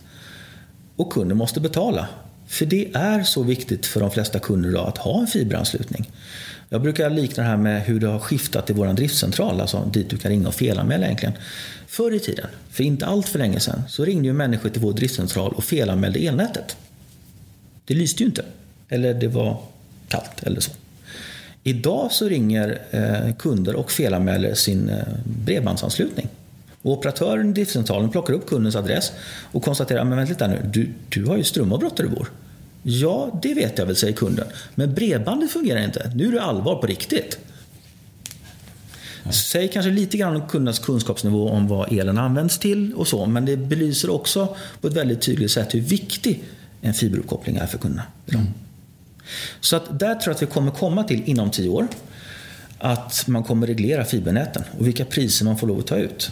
och kunden måste betala. För det är så viktigt för de flesta kunder idag att ha en fiberanslutning. Jag brukar likna det här med hur det har skiftat i vår driftcentral, alltså dit du kan ringa och felanmäla egentligen. Förr i tiden, för inte allt för länge sedan, så ringde ju människor till vår driftcentral och felanmälde elnätet. Det lyste ju inte. Eller det var kallt eller så. Idag så ringer eh, kunder och felanmäler sin eh, bredbandsanslutning. Och operatören i driftcentralen plockar upp kundens adress och konstaterar men vänta lite nu, du, du har ju strömavbrott där du bor. Ja, det vet jag väl, säger kunden. Men bredbandet fungerar inte. Nu är det allvar på riktigt. Säg kanske lite grann om kundernas kunskapsnivå om vad elen används till och så, men det belyser också på ett väldigt tydligt sätt hur viktig en fiberuppkoppling är för kunderna. Mm. Så att där tror jag att vi kommer komma till inom tio år att man kommer reglera fibernäten och vilka priser man får lov att ta ut.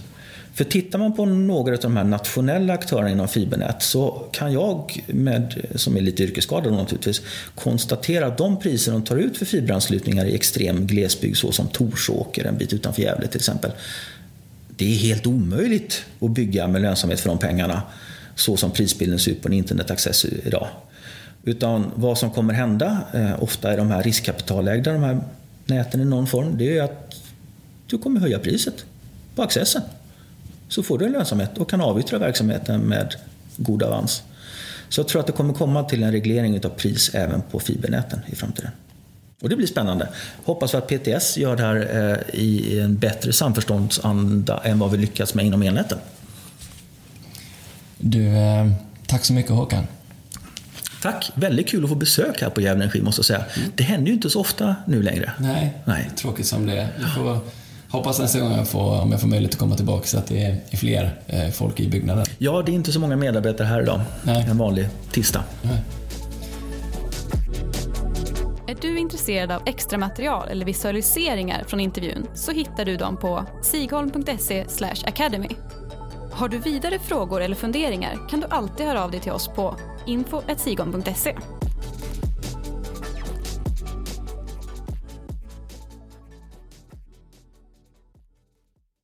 För tittar man på några av de här nationella aktörerna inom fibernät så kan jag, med, som är lite yrkesskadad naturligtvis, konstatera att de priser de tar ut för fiberanslutningar i extrem glesbygd såsom Torsåker, en bit utanför Gävle till exempel. Det är helt omöjligt att bygga med lönsamhet för de pengarna så som prisbilden ser ut på en internetaccess idag. Utan vad som kommer hända, eh, ofta i de här riskkapitalägda de här näten i någon form, det är att du kommer höja priset på accessen. Så får du en lönsamhet och kan avyttra verksamheten med god avans. Så jag tror att det kommer komma till en reglering av pris även på fibernäten i framtiden. Och det blir spännande. Hoppas att PTS gör det här eh, i en bättre samförståndsanda än vad vi lyckats med inom elnäten. Du, eh, tack så mycket Håkan. Tack! Väldigt kul att få besök här på Gävle Energi måste jag säga. Mm. Det händer ju inte så ofta nu längre. Nej, Nej. tråkigt som det är. Jag får hoppas nästa gång jag får, om jag får möjlighet att komma tillbaka så att det är fler eh, folk i byggnaden. Ja, det är inte så många medarbetare här idag. Nej. En vanlig tisdag. Nej. Är du intresserad av extra material eller visualiseringar från intervjun så hittar du dem på sigholm.se academy. Har du vidare frågor eller funderingar kan du alltid höra av dig till oss på info.sigon.se.